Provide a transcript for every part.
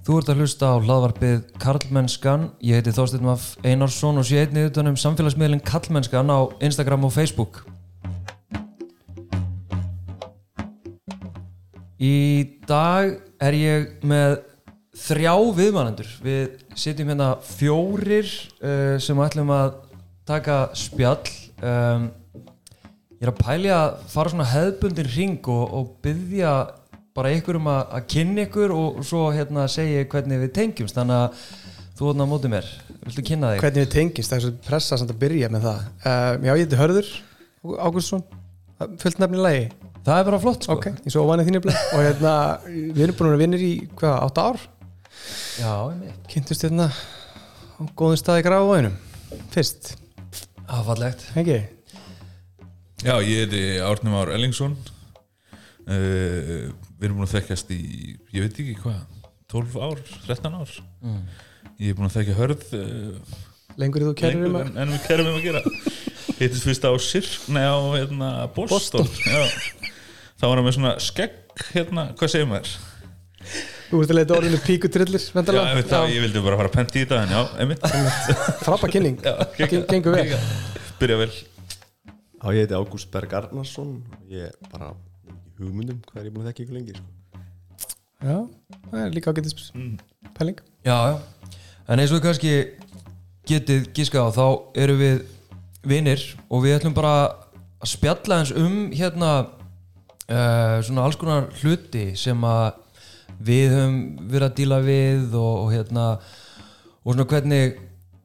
Þú ert að hlusta á hlaðvarpið Karlmennskan. Ég heiti Þorsteinn Maff Einarsson og sé einnig utan um samfélagsmiðlinn Karlmennskan á Instagram og Facebook. Í dag er ég með þrjá viðmannendur. Við sitjum hérna fjórir uh, sem ætlum að taka spjall. Um, ég er að pæli að fara svona hefðbundin ring og, og byggja bara ykkur um að, að kynna ykkur og svo hérna segja hvernig við tengjumst. Þannig að þú átna á mótið mér viltu kynna þig? Hvernig við tengjumst, það er svo pressa samt að byrja með það. Uh, Já, ég heiti Hörður Ágústsson, fullt nefni lagi. Það er bara flott sko. Ok, ég svo vanið þínu blei og hérna, við erum búin að vinna í hvað, átta ár? Já, ég mitt Kynntust hérna á góðum staði gráðvæðinum Fyrst, Það var fallegt. Ekki? Já, ég heiti Árnum Ár Ellingsson. Uh, Við erum búin að þekkjast í, ég veit ekki hvað 12 ár, 13 ár. Mm. Ég er búin að þekkja hörð uh, Lengur þú kærir um lengur að en, en við kærum um að gera. Hittist fyrst á Sirk, nei á hérna, Boston, Já. Það var hann með svona skegg hérna, hvað segir maður? Þú ert að leita orðinu píkutrillir Já, ég, veit ég vildi bara fara að penti í þetta en já, einmitt. Frápa kynning, gengur vel. Byrja vel. Já, ég heiti Ágúst Berg Arnarsson og ég er bara hugmyndum hvað er ég búin að þekka ykkur lengi? Sko. Já, það er líka ágætis pæling. Já, já. En eins og við kannski getið gískað á þá erum við vinnir og við ætlum bara að spjalla eins um hérna uh, svona alls konar hluti sem að við höfum verið að díla við og, og hérna og svona hvernig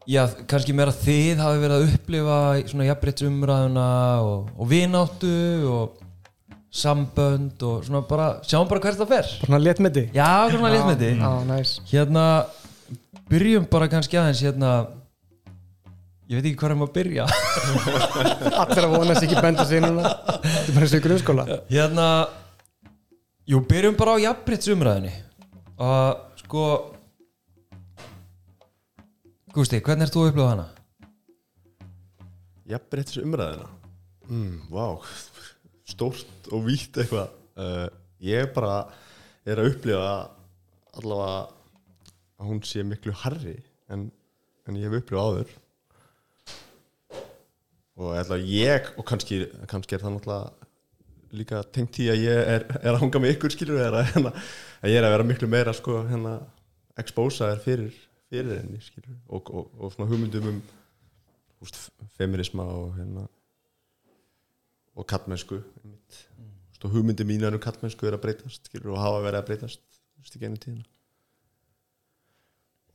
já, kannski meira þið hafi verið að upplifa í svona jafnbryttsumræðuna og, og vináttu og sambönd og svona bara sjáum bara hvert það fer. Bara létt með því Já, svona létt með því Já, næs Hérna, byrjum bara kannski aðeins hérna Ég veit ekki hvað er maður að byrja. Allir að vonast ekki benda sig núna. Þetta er bara eins og grunnskóla. Hérna Jú, byrjum bara á jafnbryttsumræðinni Og sko Gústi, hvernig ert þú að upplifa hana? Jafnbrettis umræðina mm, Vá, stórt og vítt eitthvað. Uh, Ég bara er að upplifa allavega að hún sé miklu harri en, en ég hef upplifað áður. Og ætla, ég og kannski, kannski er það náttúrulega líka tengt í að ég er, er að hunga með ykkur skilur að, hérna, að ég er að vera miklu meira sko, hérna, expósaður fyrir, fyrir henni skilur og, og, og svona hugmyndum um úst, feminisma og hérna og einmitt. Úst, og hugmyndi mínar um kallmennsku er að breytast skilur, og hafa verið að breytast í gennum tíðina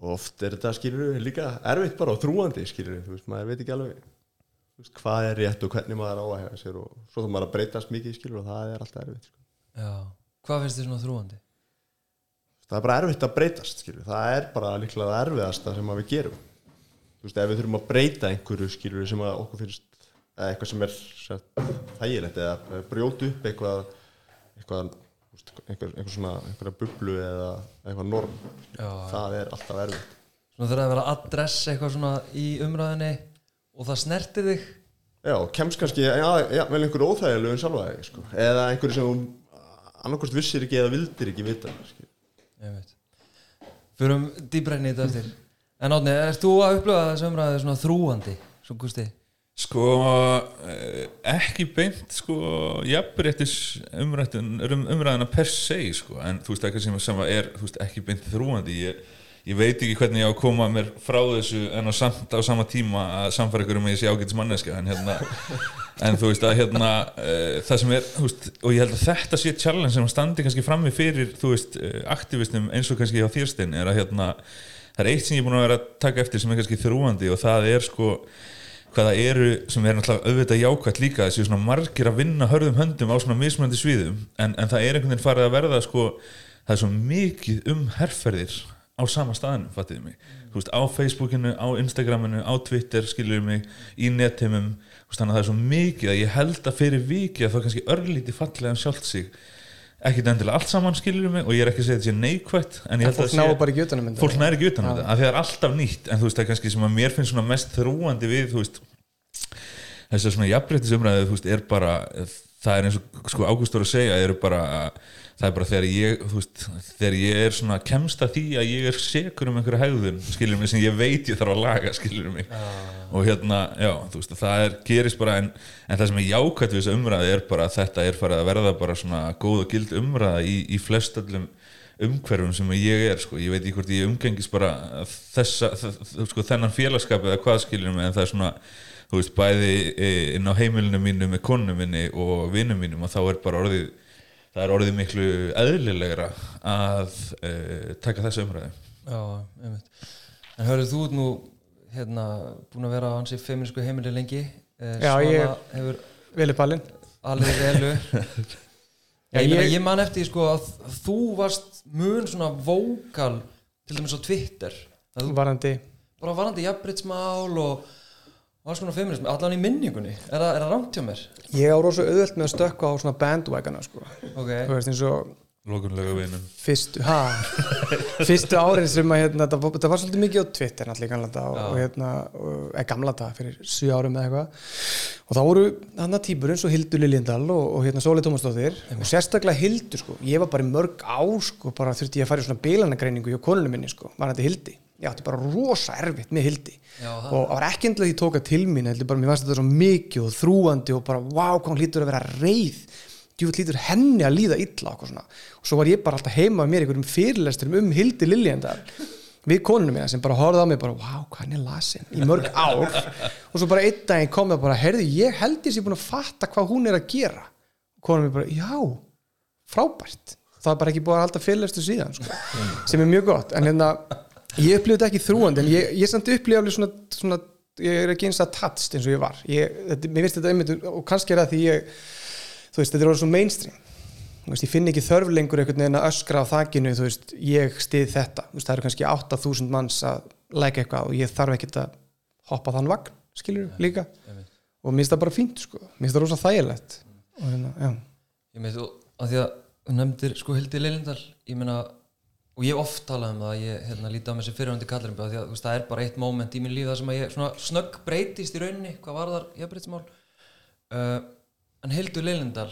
og oft er þetta skilur líka erfitt bara og þrúandi skilur veist, maður veit ekki alveg veist, hvað er rétt og hvernig maður á að hefa sér og svo þú maður að breytast mikið skilur og það er alltaf erfitt sko. Já Hvað finnst þið svona þrúandi? það er bara erfitt að breytast skilur það er bara líklega erfiðasta sem við gerum veist, ef við þurfum að breyta einhverju skilur sem okkur finnst eitthvað sem er þægilegt eða brjóta upp eitthvað eitthvað, einhver, einhver svona einhverja bublu eða eitthvað norm Já, það er alltaf erfitt Svona þegar að vera að adressa eitthvað svona í umræðinni og það snertir þig Já, kemst kannski, já, já vel einhverju óþægilegu en sjálfa þig, sko. Eða einhverju sem annarkost vissir ekki eða vildir ekki vita. Ég veit Förum dýbræni í þetta eftir En Átni, ert þú að upplifa þessu umræði svona þrúandi? Svo Gústi Sko, eh, ekki beint sko, jafnréttis umræðin, um, umræðina per se sko, en þú veist eitthvað sem, sem er þú veist, ekki beint þrúandi ég, ég veit ekki hvernig ég á að koma mér frá þessu en á, samt, á sama tíma að samfara ykkur um að ég sé ágætis manneska en, hérna, en þú veist að hérna, uh, það sem er, þú veist, og ég held að þetta sé challenge sem standi kannski frammi fyrir þú veist, uh, aktivistum eins og kannski á þýrstein er að hérna, það er eitt sem ég er búin að vera að taka eftir sem er kannski þrúandi og það er sko hvaða eru sem er náttúrulega auðvitað jákvæmt líka þessi svona margir að vinna hörðum höndum á svona mismunandi sviðum. En, en það er einhvern veginn farið að verða sko það er svo mikið um herrferðir á sama staðinu, fattiði mig. Þú veist, á Facebookinu, á Instagraminu á Twitter, skilur mig, í netheimum. Þannig að það er svo mikið að ég held að fyrir viki að það kannski örlíti fallega um sjálft sig ekkert endilega allt saman skilur mig og ég er ekki að segja þetta sé neikvægt en ég held að um þetta. fólk næri ekki utan um Já. þetta að það er alltaf nýtt en þú veist það er kannski sem að mér finnst svona mest þrúandi við þú veist þessar svona jafnbreyttisumræði þú veist er bara það er eins og sko Ágústur að segja eru bara, það er bara þegar ég veist, þegar ég er svona kemst að því að ég er sekur um einhverja hegðun skilur mig sem ég veit ég þarf að laga skilur mig. Og hérna, já, veist það er, gerist bara en, en það sem er jákvæmt við þessu umræði er bara að þetta er farið að verða bara svona góð og gild umræða í, í flestöllum umhverfum sem ég er sko, ég veit ekki hvort ég umgengis bara þessa, sko, þennan félagskap eða hvað skilur mig en það er svona þú veist, bæði eh, inn á heimilinu mínu með konu minni og vinnum mínum og þá er bara orðið það er orðið miklu eðlilegra að e, taka þessu umræði Já, einmitt. En hörðu þú nú hérna, búin að vera á hansi feminísku heimili lengi. Eh, Já, ég- hefur Vili Pallin alveg velu Já, ég, ég, ég- man eftir því, sko að þú varst mun svona vókal til dæmis á Twitter. Varandi bara varandi jafnbritsmál og alls konar feminism, allan í minningunni. Er það, er það rámt hjá mér? Ég á rosa auðvelt með að stökka á svona bandwagana sko. Ok, Þú veist eins og lokunlega vinum. fyrstu, ha, fyrstu árin sem að hérna, það, var- það var svolítið mikið á Twitter náttúrulega í gamla dag og, hérna, eða gamla dag fyrir 7 árum eða eitthvað. Og þá voru hann að týpur eins og Hildur Liljendal og, og hérna Sóli Tómasdóttir og sérstaklega Hildur sko, ég var bara í mörg á sko, bara þurfti ég að fara í svona bílanagreiningu hjá konunum minni sko, var þetta Hildi ég átti bara rosa erfitt með Hildi. Já, og það var ekki endilega því ég tóka til mín heldur bara, mér fannst þetta svo mikið og þrúandi og bara, vá, hvað hún hlýtur að vera reið. Djúvill hlýtur henni að líða illa og, svona. og svo var ég bara alltaf heima með mér einhverjum fyrirlesturum um Hildi Liljendal við konunum mína sem bara horfði á mig bara, vá, hvað hann er lasin í mörg ár. Og svo bara einn daginn kom það bara, heyrðu, ég held ég sé búin að fatta hvað hún er að gera. Og konunum mér bara, já, frábært. Það er bara ekki búið að halda fyrirlestu síðan sko. sem er mjög gott. En hérna, ég upplifði ekki þrúandi en ég, ég samt upplifði alveg svona, svona ég er ekki eins að tatst eins og ég var. Ég, þetta, mér finnst þetta einmitt og kannski er það því ég þú veist, þetta er orðið svo mainstream. Veist, ég finn ekki þörf lengur einhvern veginn að öskra á þakinu, þú veist, ég stið þetta. Veist, það eru kannski 8000 manns að læka eitthvað og ég þarf ekkert að hoppa þann vagn, skilur líka. og mér finnst það bara fínt, sko. Mér finnst það rosa þægilegt. Og hérna, ég meit þú að því að nefndir sko Hildi Lilindal ég meina, og ég hef oft talað um það að ég hérna, líti á mig sem fyrirvændi kallarinn því að veist, það er bara eitt moment í minn líf þar sem að ég snögg breytist í rauninni hvað var þar jafnbreytismál uh, en Hildur Lilindal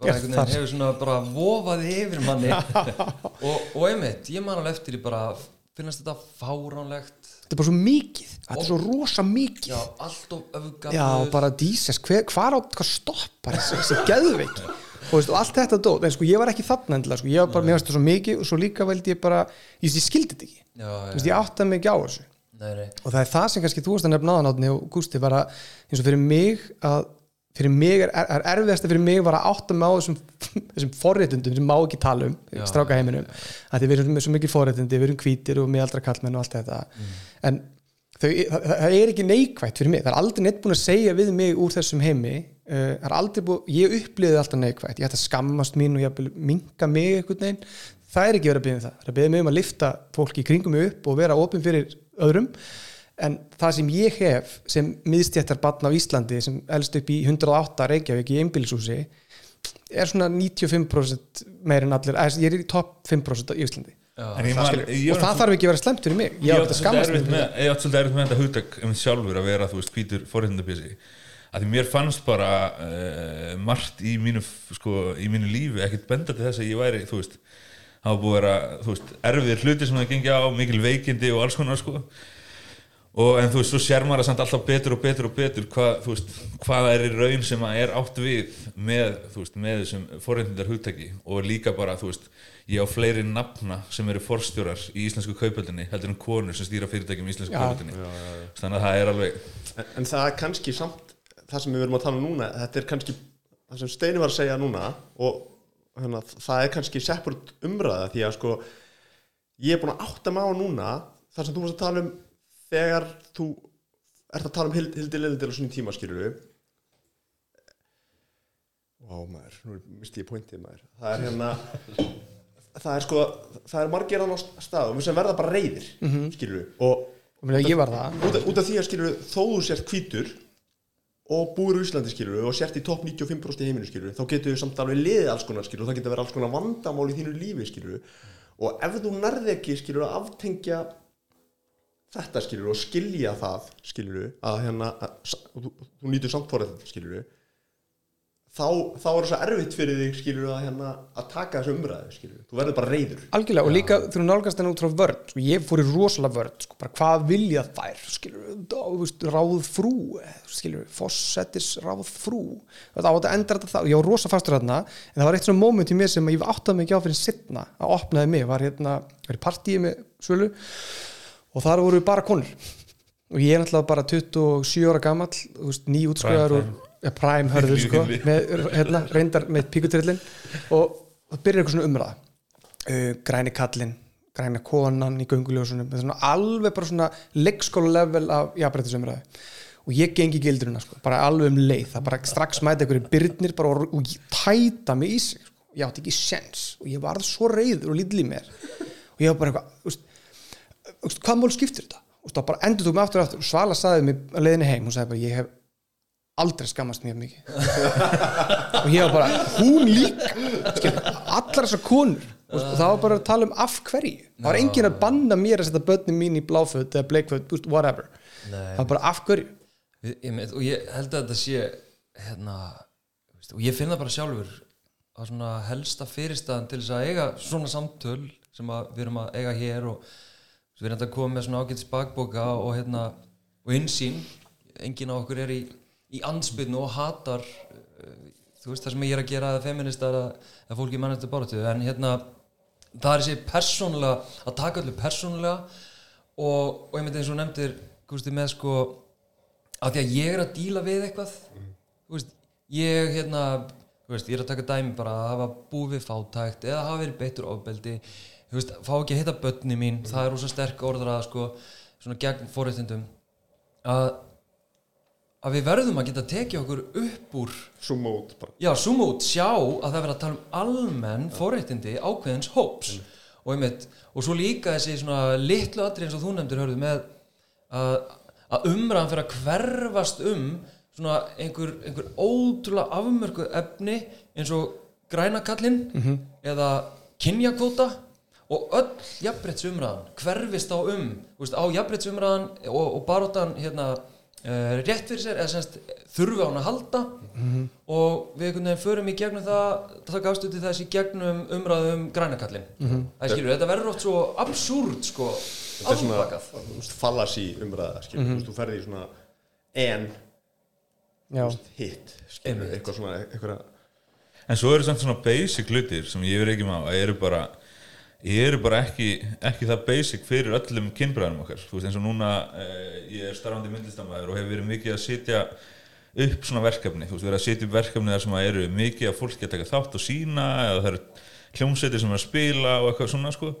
bara einhvern veginn hefur svona bara vofaði yfir manni. Og, og einmitt, ég man alveg eftir ég bara finnast þetta fáránlegt. Þetta er bara svo mikið. Þetta er svo rosa mikið. Já, allt of öfgafuð Já, bara dísess, hver, hvar á hvað stoppar þessi, þessi geðveiki? og, veist, og allt þetta dót, en sko ég var ekki þarna endilega, sko, ég var bara, mér varst þetta svo mikið og svo líka veldi ég bara, ég, ég skildi þetta ekki. Já, Þú veist, ég áttaði mig ekki á þessu. Nei, nei, og það er það sem kannski þú varst að nefna aðanáttni og Gústi var að, eins og fyrir mig að fyrir mig er, er erfiðast fyrir mig var að átta mig á þessum, þessum forréttundum sem má ekki tala um Já. stráka heiminum, að við erum með svo mikið forréttundi við erum hvítir og miðaldra kallmenn og allt þetta. En þau, það, það er ekki neikvætt fyrir mig, það er aldrei neitt búin að segja við mig úr þessum heimi það er aldrei búin, ég upplýði alltaf neikvætt. Ég ætti að skammast mín og ég ætti að minka mig einhvern veginn, það er ekki verið að byggja það. Það er að byggja mig um að lifta fólki í kringum mig upp og vera opinn fyrir öðrum. En það sem ég hef sem miðstjættar barn á Íslandi sem elst upp í 108 Reykjavík í einbýlishúsi er svona 95% meir en allir, ég er í topp 5% í Íslandi. Ég og það þarf ekki að vera slemt fyrir mig. Ég á þetta svolítið skammast erfitt mín með- þetta hugtak um sjálfur að vera, þú veist, hvítur forréttindabísi að því mér fannst bara uh, margt í mínu, sko, í mínu lífi ekkert benda til þess að ég væri, þú veist hafa búið að vera, þú veist, erfiðir hluti sem það gengi á, mikil veikindi og alls konar, sko. Og en þú veist, svo sér maður það samt alltaf betur og betur og betur hvað, þú veist, hvað er í raun sem að er átt við með, þú veist, með þessum forréttindar hugtaki og líka bara, þú veist, ég á fleiri nafna sem eru forstjórar í íslensku kaupöldinni heldur en konur sem stýra fyrirtækjum í íslensku Já. kaupöldinni þannig að það er alveg en, en það er kannski samt það sem við verum að tala um núna þetta er kannski það sem Steini var að segja núna og hérna, það er kannski seppurt umræða því að sko ég er búin að átta mig á núna þar sem þú varst að tala um þegar þú ert að tala um Hild- Hildi Lilindil á svona tíma skilur við Vá maður, nú misti ég pointið maður. Það er hérna það er sko, það er margir hann á staðum sem verða bara reyðir skilur við og og ég var það. út, af- út af því að skilur þó þú sért hvítur og búir í Íslandi skilur og sért í topp 95% í heiminu skilur þá getur við samt alveg liðið alls konar skilur það getur verið alls konar vandamál í þínu lífi skilur og ef þú nærði ekki skilur að aftengja þetta skilur og skilja það skilur að hérna að, þú, þú nýtur samt fórið skilur þá, þá er það svo erfitt fyrir þig skilur að, hérna, að taka þessu umræðu skilur þú verður bara reyður algjörlega og líka þú nálgast henni út frá vörn sko, ég fór í rosalega vörn sko, bara hvað vilja þær skilur, þú veist, ráð frú skilur, fossettis ráð frú þetta á þetta endur þetta það ég var rosa fastur þarna en það var eitt svona moment í mér sem ég áttaði ekki á fyrir sittna að opnaði mig var hérna, var í partíi með svölu og þar voru bara konur. Og ég er náttúrulega bara 27 ára gamall þú veist, prime hörður sko, með, hérna, reyndar með píkutrillin. Og það byrjar eitthvað svona umræða. Uh, græni kallinn, græna konan í er svona alveg bara svona leikskóla level af jafnrættisumræðu og ég gengi gildruna sko, bara alveg um leið, það bara strax mæti einhverju byrnir bara og, og tæta mig í sig, sko. ég átti ekki sens og ég varð svo reyður og lítil í mér. Og ég var bara eitthvað, þú þú hvað mál skiptir þetta? og það bara endur tók mig aftur og aftur. Og Svala saði mig að leiðinni heim, hún sagði bara ég hef aldrei skammast mjög mikið. Og ég var bara, hún líka. Skil, allar þessar konur og það var bara að tala um af hverju. Það var enginn að banna mér að setja börnin mín í bláföt eða bleikföt, whatever. Það var bara af hverju. Við- ég, með, og ég held að þetta sé hérna, veist, og ég finn það bara sjálfur að svona helsta fyrirstaðan til þess að eiga svona samtöl sem að við erum að eiga hér og við erum að koma með svona ágætis bakboka og hérna og insýn, enginn á okkur er í, í ansbyrnu og hatar uh, þú veist það sem ég er að gera að feministar að, að fólki mannast að báratu en hérna það er þessi persónulega að taka öllu persónulega og, og ég myndi eins og nefndir Gústi, með sko af því að ég er að díla við eitthvað þú veist, ég hérna veist, ég er að taka dæmi bara að hafa búið fátækt eða hafa verið beittur ofbeldi veist, fá ekki að hitta börni mín það er rosa sterk orðrað sko svona gegn fórréttindum að að við verðum að geta tekið okkur upp úr svo mót bara. Já, zoom út, sjá að það verður að tala um almenn forréttindi ákveðins hóps. Og, einmitt, og svo líka þessi svona litlu atri eins og þú nefndir hörðu með að, að umræðan fyrir að hverfast um svona einhver, einhver ótrúlega afmörku efni eins og grænakallinn eða kynjakvóta og öll jafnbrettsumræðan hverfist á um veist, á jafnbrettsumræðan og, og baróttan hérna, rétt fyrir sér eða semst þurfi á hann að halda. Og við einhvern veginn förum í gegnum það það gafst út í þessi gegnum umræðum grænakallin það skilur, þetta verður oft svo absúrt sko, þetta er svona afbakað. þú veist, fallacy umræða skilur, þú veist, þú ferði í svona en já, hit skilur, eitthvað svona eitthvað. En svo eru samt svona basic hlutir sem ég verið ekki má að eru bara eru bara ekki, ekki það basic fyrir öllum kynbræðum okkar. Þú veist eins og núna eh, ég er starfandi myndlistamæður og hefur verið mikið að setja upp svona verkefni. Þú veist verið að setja upp verkefni þar sem að eru mikið að fólki að taka þátt og sína eða það eru hljómsveitir sem er að spila og eitthvað svona sko.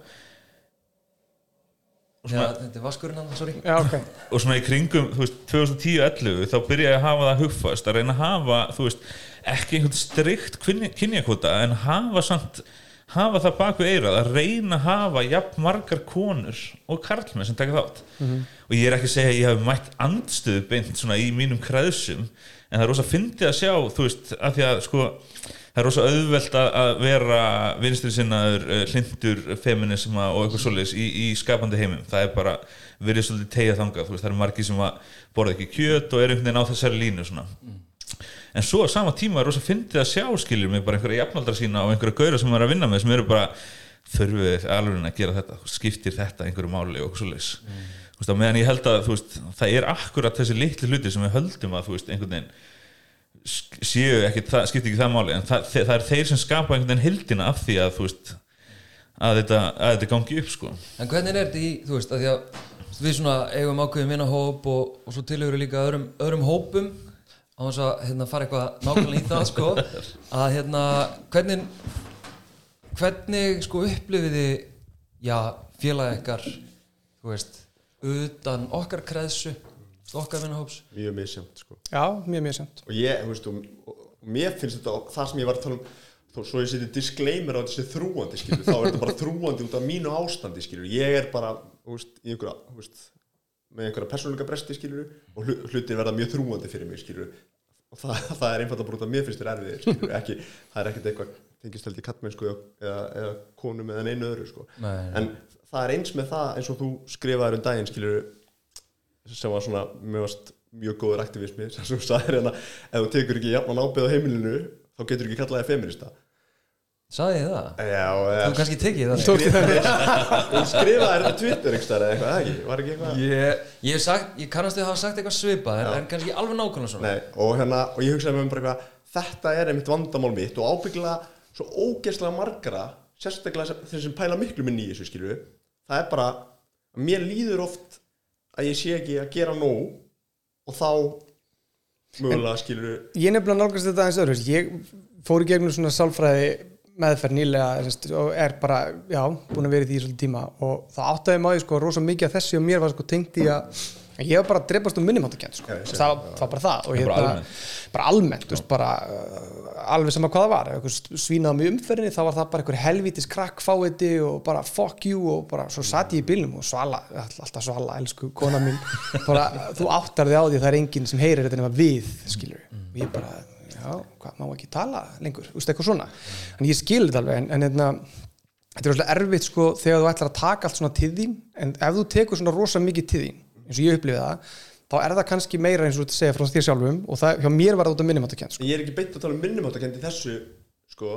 Já, þetta er vaskurinn hann, sorry. Já, ok. Og svona í kringum, þú veist, 2010-11 þá byrjaði ég að hafa það hugfast að reyna að hafa, þú veist, ekki einhvern strikt kynjakvota en hafa samt, hafa það baku eirað að reyna að hafa jafn margar konur og karlmenn sem taka þátt. Og ég er ekki að segja að ég hef mætt andstöðu beint svona í mínum kreðsum en það er rosa fyndið að sjá, þú veist, af því að sko það er rosa auðvelt að vera vinstri sinnaður, uh, hlindur feminisma og eitthvað svoleiðis í, í skapandi heimum. Það er bara verið svolítið tegja þangað þú veist, það eru margir sem borða ekki kjöt og er einhvern veginn á þessari línu svona en svo á sama tíma er rosa fyndið að sjá skiljum mig bara einhverja jafnaldra sína og einhverja gaura sem maður er að vinna með sem eru bara þurfið alveg að gera þetta? Skiptir þetta einhverju máli og þú veist, á meðan ég held að veist, það er akkurat þessi litli hluti sem við höldum að veist, einhvern veginn séu ekki, það skiptir ekki það máli. En það, það er þeir sem skapa einhvern veginn hildina af því að þú veist að þetta, að þetta gangi upp sko. En hvernig er þetta í, þú veist, að því að við svona eigum ákveðin vinahóp og, og svo tilhöru líka öðrum, öðrum hópum á þess að hérna, fara eitthvað nákvæmlega í það sko, að hérna hvernig hvernig sko upplifiði já, félag ekkar þú veist, utan okkar kreðsu, okkar vinahóps? Mjög misjönd sko. já, mjög semt og ég, þú veist, og, og, og mér finnst þetta og það sem ég var að tala um þó svo ég seti disclaimer á þessi þrúandi skilur, þá er þetta bara þrúandi út af mínu ástandi skilur, ég er bara þú veist, í einhverja, þú veist, með einhverja persónuleika bresti skilur og hlu- hlutir verða mjög þrúandi fyrir mig skilur og það, það er einfalda bara út af mér finnst þér erfiðir skilur, ekki, það er ekkert eitthvað tengist held í kattmennsku eða, eða konum eða neinu öðru sko. Nei. en það er eins með það eins og þú skrifaðir um daginn skilur sem var svona mjög, mjög góður aktivismi sem þú sagðir hérna ef þú tekur ekki jafnan ábyrð á heimilinu þá getur ekki kallaði feminista Saði ég það? Já, Þú kannski tekið það Tókstu það Þú skrifaði þetta Twitter ekki eða eitthvað, ekki? Var ekki eitthvað? Ég, ég, hef sagt, ég kannast að hafa sagt eitthvað svipað en, Já. en kannski alveg nákvæmlega svona Nei, og hérna, og ég hugsaði með mér bara eitthvað Þetta er einmitt vandamál mitt og ábyggilega svo ógeðslega margara sérstaklega sem- þeir sem pæla miklu minni í þessu skilu það er bara, mér líður oft að ég sé ekki að gera nóg og þá mögulega skilur Ég nefnilega nálgast þetta aðeins öðru Ég fór í gegnum svona sálfræði meðferð nýlega semst, og er bara, já, búin að vera í því í svolítið tíma. Og það áttaði maður sko rosa mikið af þessi og mér var sko tengt í að ég var bara að drefast um minnumáttakent sko. Það, var- bara það og ég Bara bara, almennt. bara almennt veist, bara, uh, alveg sama hvað það var. Ef einhver svínaði mig umferðinni þá var það bara einhver helvítis krakkfáiti og bara fuck you og bara svo satt ég í bílnum og svala, alltaf svala, elsku kona mín. Bara þú áttar þig á því að það er enginn sem heyrir þetta nema við skilur og ég bara, já, hvað, má ekki tala lengur, þú veist, eitthvað svona. En ég skil þetta alveg, en, en hérna þetta er rosalega erfitt sko þegar þú ætlar að taka allt svona til þín, en ef þú tekur svona rosa mikið til þín, eins og ég upplifið það þá er það kannski meira eins og þú segja frá þér sjálfum og það, hjá mér var það út af minnumáttakent sko. ég er ekki beint að tala um minnumáttakend í þessu sko,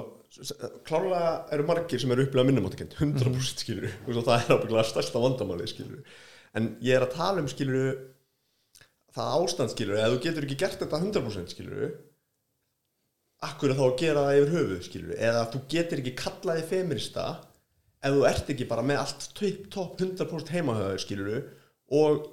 klárlega eru margir sem eru upplega minnumáttakend 100% skilur og það er ábyggilega stærsta vandamáli skilur en ég er að tala um skilur það ástand skilur eða þú getur ekki gert þetta 100% skilur akkur er þá að gera það yfir höfuð skilur eða þú getur ekki kallaði feminista ef þú ert ekki bara með allt top, top 100% heimahöður skilur og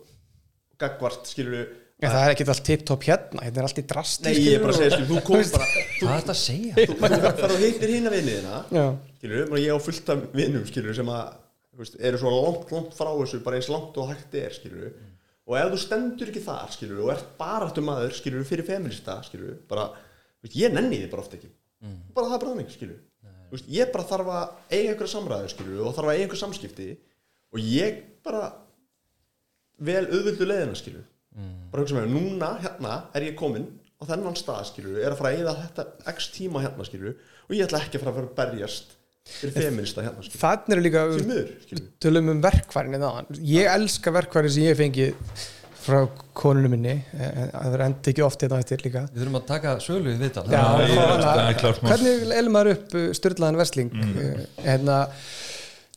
gagvart skilur en það er ekki allt tip-top hérna, hérna er allt í drasti Nei, ég er bara að segja, skilur, þú kom bara Hvað er þetta að segja? þú þú fara og heitir hina vinniðina Já. skilur, bara ég á fullt af vinnum skilur, sem að, þú veist, eru svo langt, langt frá þessu, bara eins langt og hægt er skilur, og ef þú stendur ekki þar skilur, og ert baráttu maður skilur, fyrir feminista, skilur, bara þú veist, ég nenni því bara oft ekki. Bara það er bara þannig, skilur Þú veist, ég bara þarf að eiga einhverja samræður, skilur, og þarf að eiga einhver samskipti. Og ég bara vel auðvöldu leiðina, skilur bara hugsa með, núna, hérna er ég komin á þennan stað, skilur, er að fara að eyða þetta x tíma hérna, skilur og ég ætla ekki að fara að að berjast fyrir feminista hérna, skilur, þannig er líka tölum um verkværin ég elska verkværin sem ég hef fengið frá konunum minni eh, það er enda ekki oft þetta eftir líka Við þurfum að taka sölu við viðtal Já, hana. það er klárt mál. hvernig elum maður upp uh, styrlaðan versling mm. hérna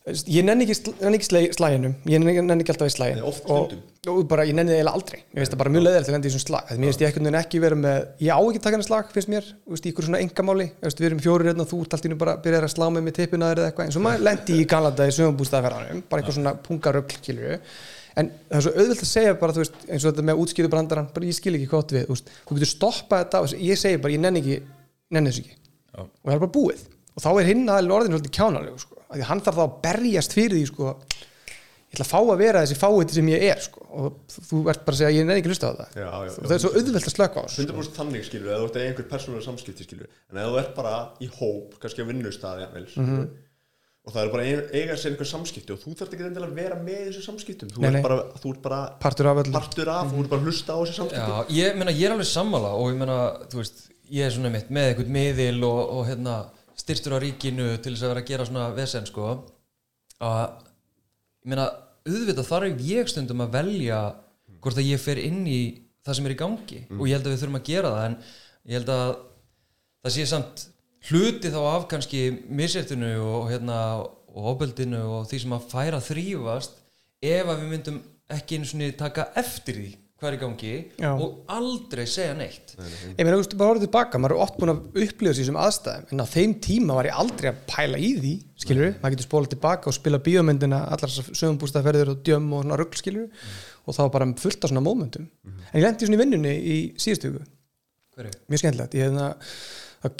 ég nenni ekki, nenni ekki slæ- slæginum ég nenni, nenni ekki alltaf í slægin og, stundum. og bara ég nenni það eiginlega aldrei ég veist það bara mjög leðilegt að lendi í svona slag mér finnst ég ekkert ekki vera með ég á ekki að taka hennar slag finnst mér þú veist, í ykkur svona engamáli Þú veist, við erum fjórir hérna og þú ert allt í nú bara að byrja að slá mig með tippina eða eitthvað eins og maður lendi í Kanada í sögumbústaðferðanum bara eitthvað svona pungarögl en það er svo auðvelt að segja bara veist, eins og þetta með útskýðu brandarann bara ég skil ekki átt við veist, þú getur stoppað þetta ég segi bara ég nenni ekki nenni þessu ekki Já. og það er bara búið og þá er hinn aðeins orðin svolítið kjánalegu sko. því hann þarf þá að berjast fyrir því sko. ég ætla að fá að vera þessi fáiði sem ég er sko. og þú ert bara að segja ég nenni ekki hlusta á það Já, já, og það er svo auðvelt að slöka á þessu 100% þannig, skilur, eða þú ert einhver persónulega samskipti, skilur, en ef þú ert bara í hóp, kannski á vinnustæði, og það er bara ein, eiga sér einhver samskipti og þú þarft ekki endilega að vera með þessu samskiptum, þú Nei, nei. ert bara, þú ert bara partur af partur af, þú ert bara að hlusta á þessu samskipti. Já, ég meina, ég er alveg sammála og ég meina, þú veist, ég er svona mitt með einhvern miðil og, og hérna styrstur á ríkinu til þess að vera að gera svona vesen, sko að, ég meina, auðvitað þarf ég stundum að velja hvort að ég fer inn í það sem er í gangi og ég held að við þurfum að gera það en ég held að það sé samt hluti þá af kannski missertinu og hérna og ofbeldinu og því sem að færa þrýfast ef að við myndum ekki einu svona taka eftir því hvað er í gangi Já. og aldrei segja neitt. Ég meina, þú veist, bara orðið tilbaka, maður er oft búin að upplifa sér sem aðstæðum, en á þeim tíma var ég aldrei að pæla í því, skilur við maður getur spólað tilbaka og spila bíómyndina allar sögumbústaðferðir og djömm og svona rugl, skilur við og það var bara fullt af svona mómentum. En ég lendi svona í vinnunni í síðustu viku. Hverju? mjög skemmtilegt, ég hefna það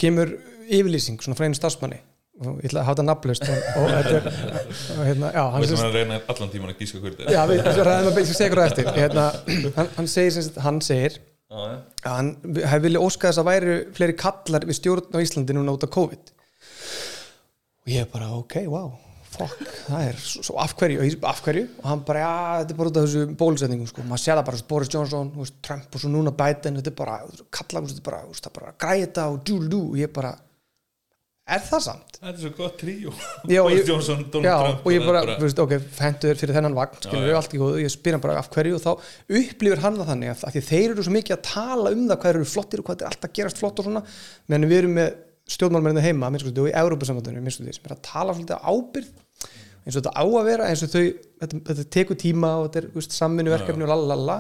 kemur yfirlýsing svona frá einu starfsmanni. Og ég ætla að hafa það nafnlaust og, og þetta er hérna, já, hann Við sem sem að reyna allan tíman að gíska hverju þetta já, við ræðum að beigja segur á eftir. Hérna, hann, hann segir sem hann segir Já, já. að hann hefði viljað óska þess að væri fleiri kallar við stjórn á Íslandi núna út af COVID. Og ég bara ok, wow fuck, það er svo, svo af hverju og ég, af hverju? Og hann bara, já, þetta er bara út af þessu bólusetningum sko, maður sé það bara, Boris Johnson þú veist, Trump og svo núna Biden, þetta er bara kallar, þetta er bara, það er bara græði þetta og djúl dú og ég bara er það samt? Þetta er svo gott og Boris Johnson, Donald Já, Trump og ég bara, bara- þú veist, ok, fendur fyrir þennan vagn skilur við allt í góðu, ég spyr hann bara af hverju? Og þá upplifir hann það þannig að, þeir eru svo mikið að tala um það hvað eru flottir og hvað þeir alltaf gerast flott og svona. Meðan við erum með stjórnmálmennið heima og í því sem er að tala svolítið ábyrð eins og þetta á að vera eins og þau, þetta, þetta tekur tíma og þetta er veist, samvinnu verkefni og lalala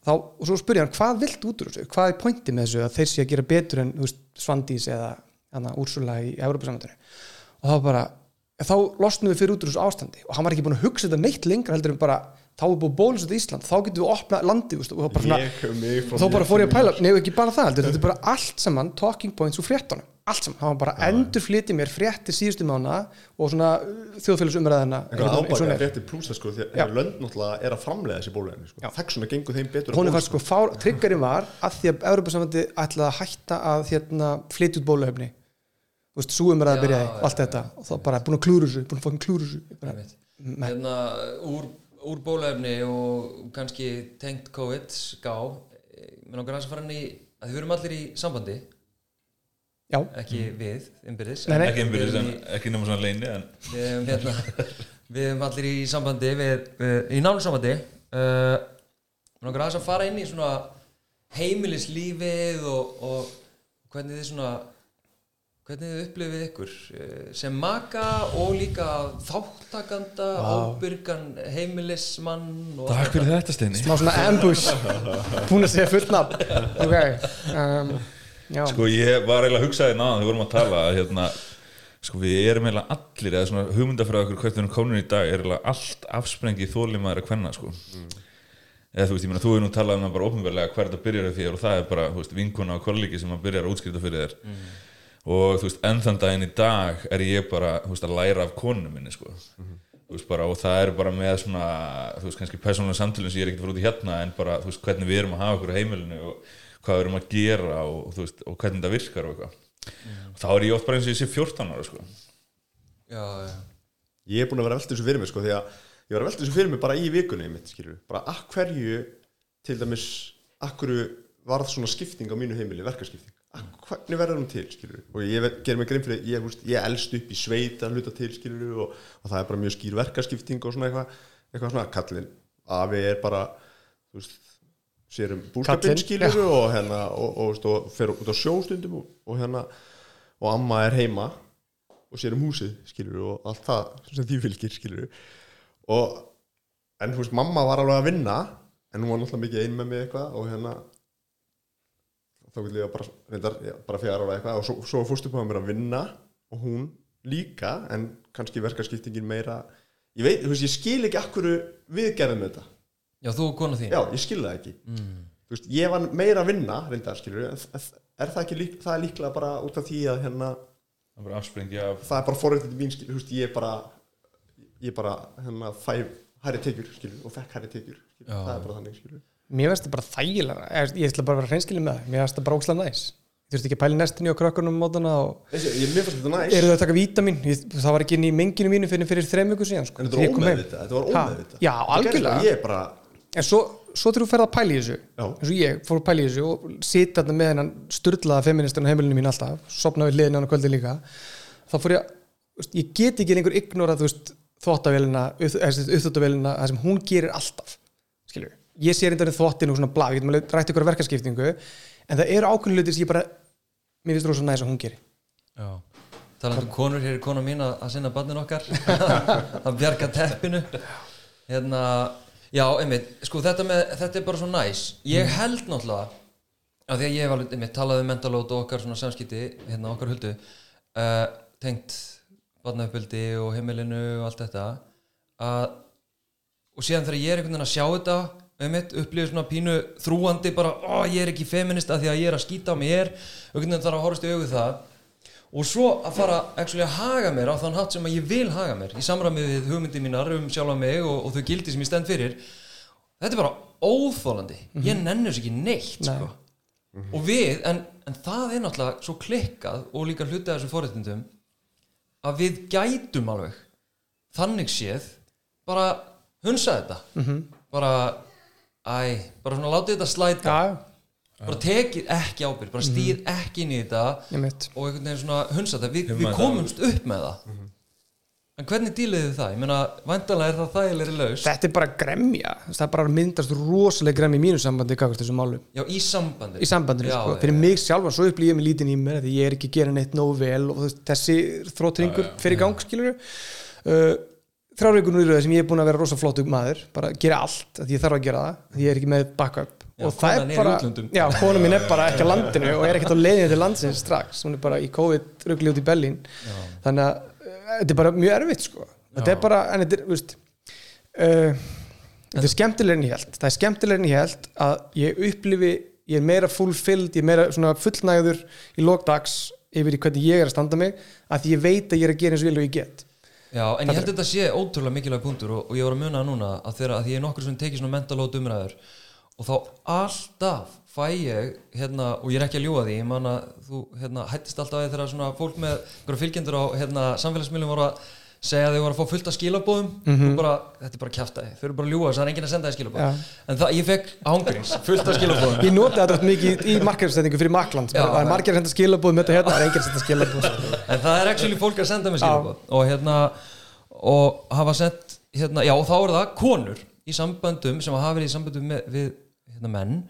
þá, og svo spyr ég hann, hvað vilt út úr þessu? Hvað er pointið með þessu að þeir sé að gera betur en veist, Svandís eða hana, Úrsula í Európa-sambandinu og þá bara, þá losnum við fyrir út úr þessu ástandi. Og hann var ekki búin að hugsa þetta neitt lengra heldur en bara, þá er búin að bólusa þetta Ísland þá getum við opnað veist, og þá bara, svona, og þá bara fór ég að pæla, nefnir ekki bara það heldur, þetta er bara allt saman talking points úr fréttunum allt saman, hann var bara endur flytið mér fréttir síðustu mána og svona þjóðfélagsumræðina og ábaka er. fréttir plúsa sko því að lönd náttúrulega er að framlega þessi bóluefni sko. þekk svona gengur þeim betur að hún er fannst sko, fár, triggerinn var að því að Európa-samvandi ætlaði að hætta að hérna, flytja út bóluefni. Þú veist, súumræða byrjaði, já, allt þetta. Og þá bara búin að klúru þessu, búin að fokkin klúru þessu. Hérna, úr, úr bólefni og kannski tengt COVID ská já, ekki við, innbyrðis. Nei, nei. Ekki í- ekki nema svona leini en við erum hérna við erum allir í sambandi við, við, í nánu sambandi. Uh, mér langar aðeins að fara inn í svona heimilislífið og, og hvernig þið svona hvernig þið upplifið ykkur eh, sem maka og líka þáttakanda, ábyrgan heimilismann og Takk fyrir þetta Steini. Smá svona ambush. Búin að segja fullt nafn. Ok um, já, Sko ég var eiginlega að hugsa þér náðan þegar við vorum að tala að hérna Sko við erum eiginlega allir eða svona hugmyndafræða okkur hvert við erum komin í dag er eiginlega allt afsprengi þólimaður að kvenna sko. Eða þú veist, ég meina, þú hefur nú talað um það bara ofnverlega hver þetta byrjar fyrir og það er bara, þú veist, vinkona og kollegi sem að byrjar að útskrifta fyrir þér. Og þú veist, enn þann daginn í dag er ég bara, þú veist, að læra af konunum minni, sko. Veist, bara, og það er bara með svona, þú veist, kannski persónulega samtölun sem ég er ekkert í hérna en bara, þú veist, hvernig við erum að hafa okkur á heimilinu og hvað við erum að gera og, veist, og hvernig þetta virkar og eitthvað. Og þá er ég oft bara eins og ég sé 14 ára, sko. Já, já. ég er búin að vera velta þessu fyrir mig sko, því að ég var að velta þessu fyrir mig bara í vikunni mitt, bara að hverju til dæmis, að hverju varð svona skipting á mínu heimili, verkaskipting? Að hvernig verður hún til, skilur og ég gerir mig grein fyrir, ég, húst, ég elst upp í sveit að hluta til, skilur og, og það er bara mjög skýr verkaskipting og svona eitthvað eitthvað svona, kallinn, afi er bara þú veist, sér um búskapinn, skilur og hérna, og, og, og, og fer út á sjóstundum og, og hérna, og amma er heima og sér um húsið, skilur og allt það sem því fylgir, skilur og en þú veist, mamma var alveg að vinna en hún var náttúrulega mikið ein með mig eitthvað og hérna þá vil ég bara, reyndar, já, bara fjara ára eitthvað og svo, svo fórstu på að mér að vinna og hún líka en kannski verkaskiptingin meira ég veit, þú veist, ég skil ekki akkur við gerðum þetta, já, þú og kona þín. Já, ég skil það ekki. Þú veist, ég var meira að vinna reyndar, skilur, en er það ekki lík, það er líklega bara út af því að hérna það er bara afsprengi af það er bara forrættið mín skilur, þú veist, ég bara ég bara hérna fæ hærri tekjur skilur, og fekk hærri tekjur skilur, Já. það er bara þannig skilur. mér veist það bara þægilega ég, ég ætla bara að vera hreinskilin með það. Mér veist það bara ókslega næs. Þú veist ekki að pæla í nestinni og krökkunum um mótana og eru það að taka vítamin það var ekki inn í menginu mínu fyrir, fyrir þrem viku síðan sko, en þetta var ómeðvitað já, algjörlega. ég bara, en svo, svo þegar þú ferð að pæla í þessu Já. eins og ég fór að pæla í þessu og sita þarna með hennan sturlaða feministan á heimilinu mín alltaf sopna við hliðin á hann kvöldi líka þá fór ég, þú veist, ég get ekki lengur ignora þú veist, þvóttavélina uppþóttavélina, það sem hún gerir alltaf skilur, ég sé reyndar í þvottin og svona blá, ég getum alveg rætt ykkur verkaskiptingu en það eru ákveðin hlutir sem ég bara mér finnst rosa næs að hún gerir Já. Talandi um konur, hér er kona mín að, að sinna barnin okkar að bjarga teppinu hérna, já, einmitt. Sko þetta með, þetta er bara svo næs. Ég held náttúrulega að því að ég hef alveg, einmitt, talað um mentalót og okkar svona samskipti, hérna okkar huldu uh, tengt barnauppöldi og heimilinu og allt þetta að og síðan þegar ég er einhvern veginn að sjá þetta einmitt, upplifið svona pínu þrúandi bara, ó, ég er ekki feminist að því að ég er að skýta á mér, einhvern veginn þarf að horfast í augu það og svo að fara actually að haga mér á þann hátt sem ég vil haga mér í samræmi við hugmyndi mínar um sjálfa mig og, og þau gildi sem ég stend fyrir. Þetta er bara óþólandi ég nenni þessu ekki neitt Nei. sko. og við, en, en það er náttúrulega svo klikkað og líka hluti af þessu forréttindum að við gætum alveg þannig séð bara hunsa þetta. Bara, æ, bara svona látið þetta slæta. Já, bara tekið ekki ábyrgð, bara stýr ekki inn í þetta og einhvern veginn svona hunsa þetta, við, Humma við komumst upp með það. En hvernig díliði þið það? ég meina, vandalega er það þægilegri laus þetta er bara gremja. Þú veist, það er bara myndast rosalega gremja í mínu sambandi já, í sambandi. Í sambandinu, Já, sko. fyrir mig sjálfan svo upplýði ég mig lítinn í mér því ég er ekki að gera neitt nógu vel og þessi þrótringur fyrir gang skilur uh, þrjár vikur nú í röðu sem ég er búin að vera rosa flottu maður bara gera allt, að ég þarf að gera það Já, og það er í bara, já, kona mín er bara ekki á landinu og er ekkert á leiðinu til landsins strax. Hún er bara í COVID ruggli út í Berlín. Þannig að uh, þetta er bara mjög erfitt sko. þetta er bara, en þetta er, veist uh, þetta er skemmtilega en ég held. Það er skemmtilega en ég held að ég upplifi ég er meira fulfilled, ég er meira svona fullnægður í lokdags yfir í hvernig ég er að standa mig að ég veit að ég er að gera eins vel og ég get. Já, en ég held þetta sé ótrúlega mikilvæg punktur og, og ég var að muna það núna að þegar að ég er nokkur sem tekið svona mentalót umræður og þá alltaf fæ ég hérna, og ég er ekki að ljúga því ég man að þú hérna, hættist alltaf að þegar svona fólk með einhverja fylgjendur á hérna, samfélagsmiðlum voru að segja að þau voru að fá fullt af skilabóðum og bara, þetta er bara kjaftaði, þau eru bara að ljúga þess að það er enginn að senda þið skilabóð Já. en það, ég fekk ángurins, fullt af skilabóðum ég noti þetta mikið í markaðurstætingu fyrir Makland það er margir að senda skilabóð með þetta hérna, það er enginn að senda skilabóð en það er actually fólk að senda mér skilabóð og hérna og hafa sendt hérna, já og þá er það konur í samböndum sem hafa verið í samböndum með, við hérna, menn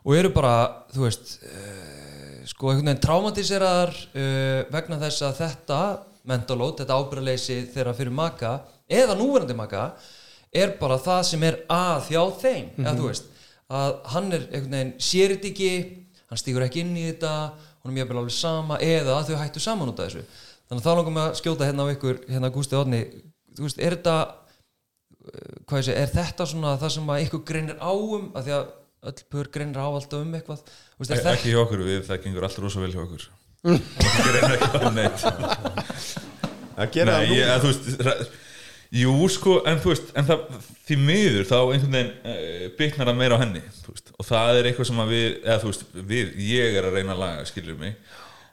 og eru bara, þú veist uh, sko einhvern veginn traumatiseraðar uh, vegna þess að þetta mentalót, þetta ábyrðaleysi þeirra fyrir maka eða núverandi maka er bara það sem er að hjá þeim, eða þú veist að hann er einhvern veginn sér þetta ekki hann stígur ekki inn í þetta hún er mjög alveg sama eða þau hættu saman út af þessu. Þannig að þá langum við að skjóta hérna á ykkur hérna Gústi Odni, þú veist, er þetta eh, segi, er þetta svona það sem að ykkur greinir á um? Að því að öll pör greinir á alltaf um eitthvað. Þú veist, er þetta ekki hjá okkur, við, það gengur alltaf rosa vel hjá okkur. Það er ekki á neitt. Að gera Nei, það ég, nú að, þú veist ra- Jú, sko, en þú veist en það, því miður þá einhvern veginn uh, byggnar það meira á henni veist, og það er eitthvað sem að við, eða veist við, ég er að reyna að laga, skilur mig.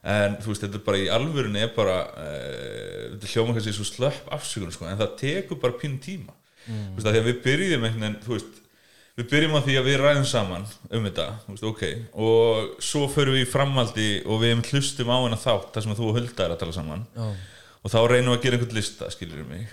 En þú veist, þetta er bara í alvörunni er bara, uh, þetta hljóma kannski svo slöpp afsökun, sko, en það tekur bara pín tíma, þú veist, að því að við byrjum einhvern veginn, þú veist við byrjum á því að við ræðum saman um þetta þú veist, ok, og svo förum við í framhaldi og við hlustum á hana þátt þar sem þú og Hulda er að tala saman. Já. og þá reynum við að gera einhvern lista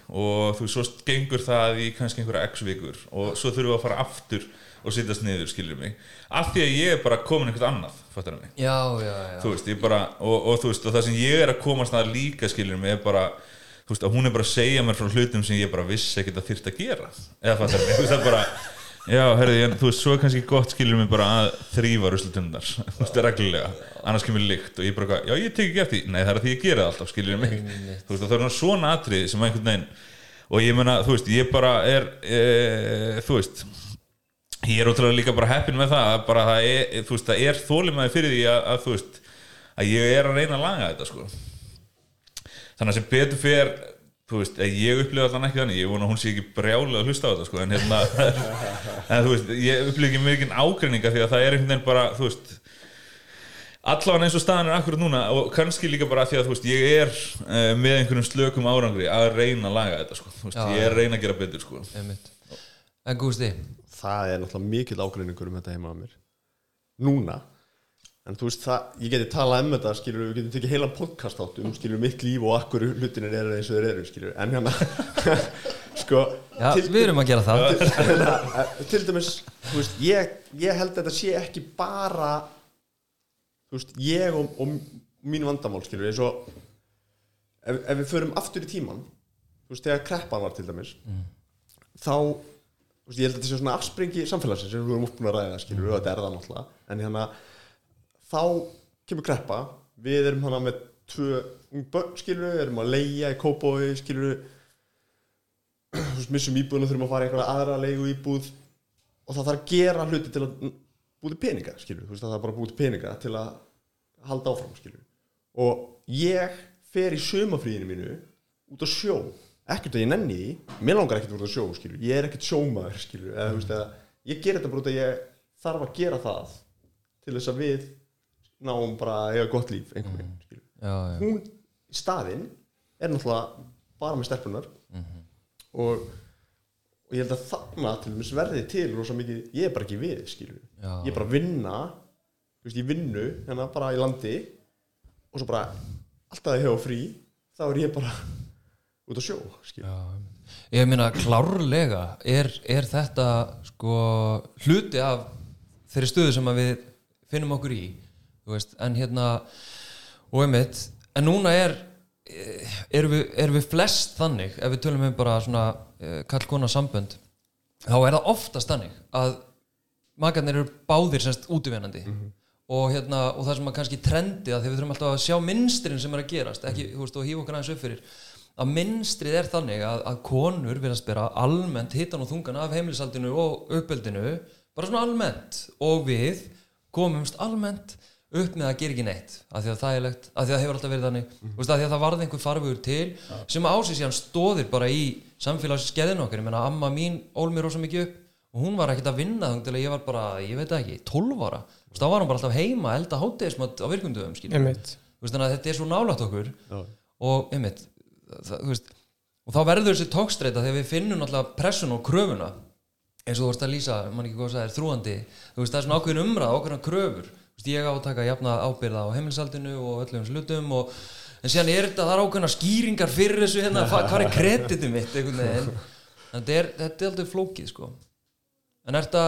og þú svo gengur það í kannski einhverja x vikur og svo þurfum við að fara aftur og sittast niður skilur mig. Af því að ég er bara komin einhvert annað fattar mig, já, já, já, þú veist, bara og, og þú veist, og það sem ég er að komast að líka skilur mig er bara, þú veist, að hún er bara að segja mér frá hlutum sem ég bara vissi ekkert að þyrft að gera. Eða fattar mig, þú veist, það er bara Já, herrði, en þú veist, svo er kannski gott skilur mig bara að þrýfa ruslutundar þú veist, reglulega, annars kemur lykt og ég bara, já, ég tek ekki eftir, því. nei, það er því ég gera alltaf, skilur mig, þú veist, það er svona atriði sem einhvern veginn, og ég meina, þú veist, ég bara er, e, þú veist ég er ótrúlega líka bara heppin með það, að bara það er, þú veist, það er þólimaði fyrir því að, að, þú veist, að ég er að reyna að laga þetta, sko. Þannig að sem betur fyrir þú veist, eh, ég upplifa allan ekki þannig ég vona hún sé ekki brjálega að hlusta á þetta sko, en hérna, en þú veist ég upplifa ekki mikið ágreininga því að það er einhvern veginn bara, þú veist allavega eins og staðan er akkurat núna og kannski líka bara því að þú veist, ég er uh, með einhvernum slökum árangri að reyna að laga þetta, sko, þú veist, Já, ég er reyna að gera betur, sko. En Gústi, það er náttúrulega mikill ágreiningur um þetta heima á mér. Núna en þú veist það, ég geti talað um þetta skilur við getum tekið heilan podcast átt um skilur mitt líf og akkur hlutinir eru eins og þeir eru skilur en hérna sko já, til, við erum að gera það. hérna, eh, til dæmis veist, ég, ég held að þetta sé ekki bara þú veist, ég og, og mín vandamál skilur eins og ef, ef við förum aftur í tíman þú veist, þegar kreppan var til dæmis þá þú veist, ég held að þetta sé svona afspringi samfélagsins sem við erum uppbúin að ræða skilur og þetta er það náttúrulega. En hérna þá kemur kreppa. Við erum hana með tvö börn skilur við, erum að leia í kópói skilur við missum íbúðinu þurfum að fara í einhverja aðra leigu íbúð og það þarf að gera hluti til að búti peninga skilur, veist, það þarf bara búti peninga til að halda áfram skilur og ég fer í sömafríðinu mínu út á sjó. Ekkert að ég nenni því, mér langar ekkert út á sjó skilur, ég er ekkert sjómaður skilur eða þú veist að ég ger þetta bara út að ég þarf að gera það til þess að við náum bara að eiga gott líf einhvern veginn skilur já, já, hún í staðinn er náttúrulega bara með stelpunar og, og ég held að þarna til dæmis verði til rosa mikið, ég er bara ekki við skilur Já. ég er bara að vinna þú veist, ég vinnu hérna bara í landi og svo bara alltaf að ég hefa frí þá er ég bara út á sjó. Ég meina klárlega er, er þetta sko hluti af þeirri stöðu sem að við finnum okkur í veist, en hérna og einmitt, en núna er eh, erum við, erum við flest þannig ef við tölum um bara svona uh, kallkona sambönd þá er það oftast þannig að makarnir eru báðir semst útivennandi og, hérna, og það sem að kannski trendi að því við þurfum alltaf að sjá minstrin sem er að gerast ekki, þú veist, og hífa okkur aðeins upp fyrir að minstrið er þannig að, að konur virðast bera almennt hittan og þungan af heimilisaldinu og uppeldinu bara svona almennt. Og við komumst almennt upp með að gera ekki neitt af því að það er legt, af því að það hefur alltaf verið þannig. Mm veist, af því að það varði einhver farvegur til sem ásins síðan stóðir bara í samfélagsgeðinu okkar, ég menna amma mín ól mér rosa mikið upp og hún var ekkert að vinna þannig til að ég var bara, ég veit ekki, 12 ára. Veist, þá var hún bara alltaf heima að elda hátegismat á virkundum að þetta er svo nálægt okkur Já. og einmitt það, veist, og þá verður þessi tókstreita þegar við finnum náttúrulega pressun og kröfuna eins og þú veist að lýsa, mann ekki hvað það er þrúandi, þú veist það er svona ákveðin umræð ákveðin kröfur, ég á að taka jafna ábyrða á heimilisaldinu og öllum slutum og, en síðan er þetta, það er ákveðina skýringar fyrir þessu hérna, hva- hvað er kreditið mitt en þetta er, þetta er aldrei flókið sko. En er þetta,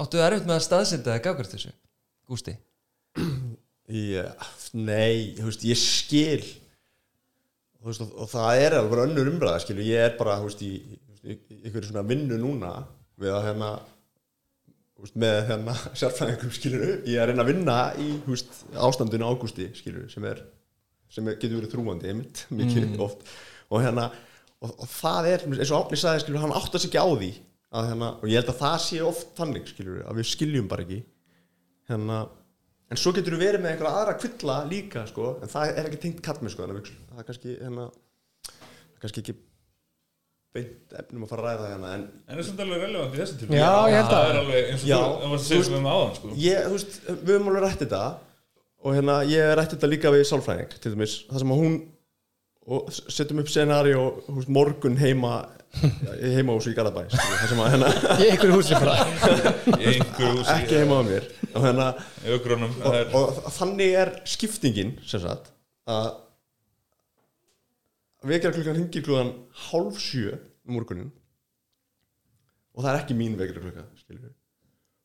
áttu það erfitt með að staðsenda það gafkvært þessu, Gústi? Já, nei, þú veist, ég skil. Veist, og, og það er alveg önnur umræða, skilur, ég er bara, þú veist, í, í, í einhverju svona vinnu núna við að hérna þú með hérna sérfræðingum, skilur ég er að reyna að vinna í, veist, ástandinu ágústi, skilur, sem er sem er, getur verið þrúandi, einmitt, mikið oft. Og hérna, og, og það er eins og Átni sagði, skilur, hann áttast ekki á því að hérna, og ég held að það sé oft þannig, skilur, að við skiljum bara ekki. Hérna en svo getur við verið með einhverja aðra kvilla líka sko, en það er ekki tengt kallmenn sko, þannig að það er kannski hérna, kannski ekki beint efnum að fara að ræða hérna en En það er samt alveg relevant í þessu til Já, ég held Það að- er alveg eins og Já, þú, það þú veist- við með áðan sko. ég, þú veist, við höfum alveg rætt þetta og hérna, ég hef rætt þetta líka við sálfræðing til dæmis, það sem að hún og setjum upp scenari og veist, morgun heima heima hús í Garðabæ skilur, það sem að hérna, Ég einhverju húsi bara. Í einhverju húsi ekki heima á mér. Og hérna augrunum og, og þannig er skiptingin sem sagt að vekjarklukkan hringir klukkan hálf sjö um morgunin og það er ekki mín vekjarklukka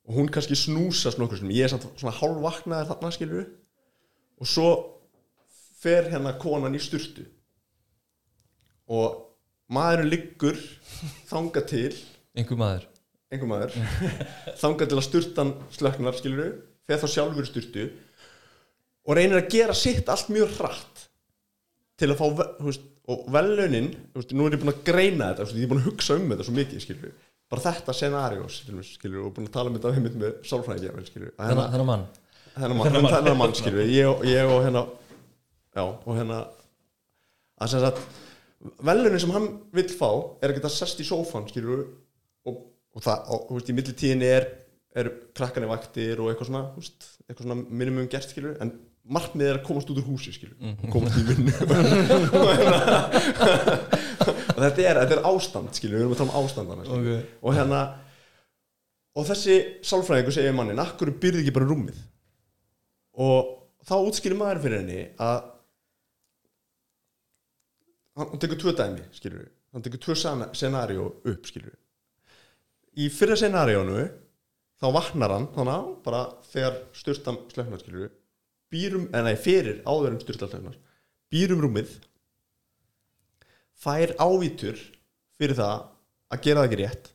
og hún kannski snúsast nokkur sem ég er samt svona hálf vaknaður þarna skilur og svo fer hérna konan í sturtu. Og maðurinn liggur þanga til. Einhver maður. Einhver maður. Þangað til að sturtan slöknar skilur fer þá sjálfur í sturtu. Og reynir að gera sitt allt mjög hratt til að fá þú veist, og velunin veist, nú er ég búin að greina þetta ég er búin að hugsa um þetta svo mikið skilur bara þetta scenarios skilur og búin að tala um þetta einmitt með sálfræði að þennan mann. þennan mann, skilur ég, ég og hérna já, og hérna að sem sagt velunin sem hann vill fá er að geta sest í sófan skilur og, og það, og þú veist, í millitíðinni er, er krakkanir vaktir og eitthvað svona eitthvað svona minimum gert skilur en markmið er að komast út úr húsi skilur við, komast í vinnu. Og, þetta er, þetta er ástand skilur við, erum að tala um ástandana við. og hérna og þessi sálfræðingur segir mannin akkur byrði ekki bara rúmið? Og þá útskýrir maður fyrir henni að hann, tekur tvö dæmi skilur við, hann tekur tvö scenario upp skilur við í fyrra scenarionu þá vaknar hann þannig að bara þegar styrstan slöknar skilur við býrum, en nei fyrir áður en styrstan slöknar býrum rúmið fær ávítur fyrir það að gera það ekki rétt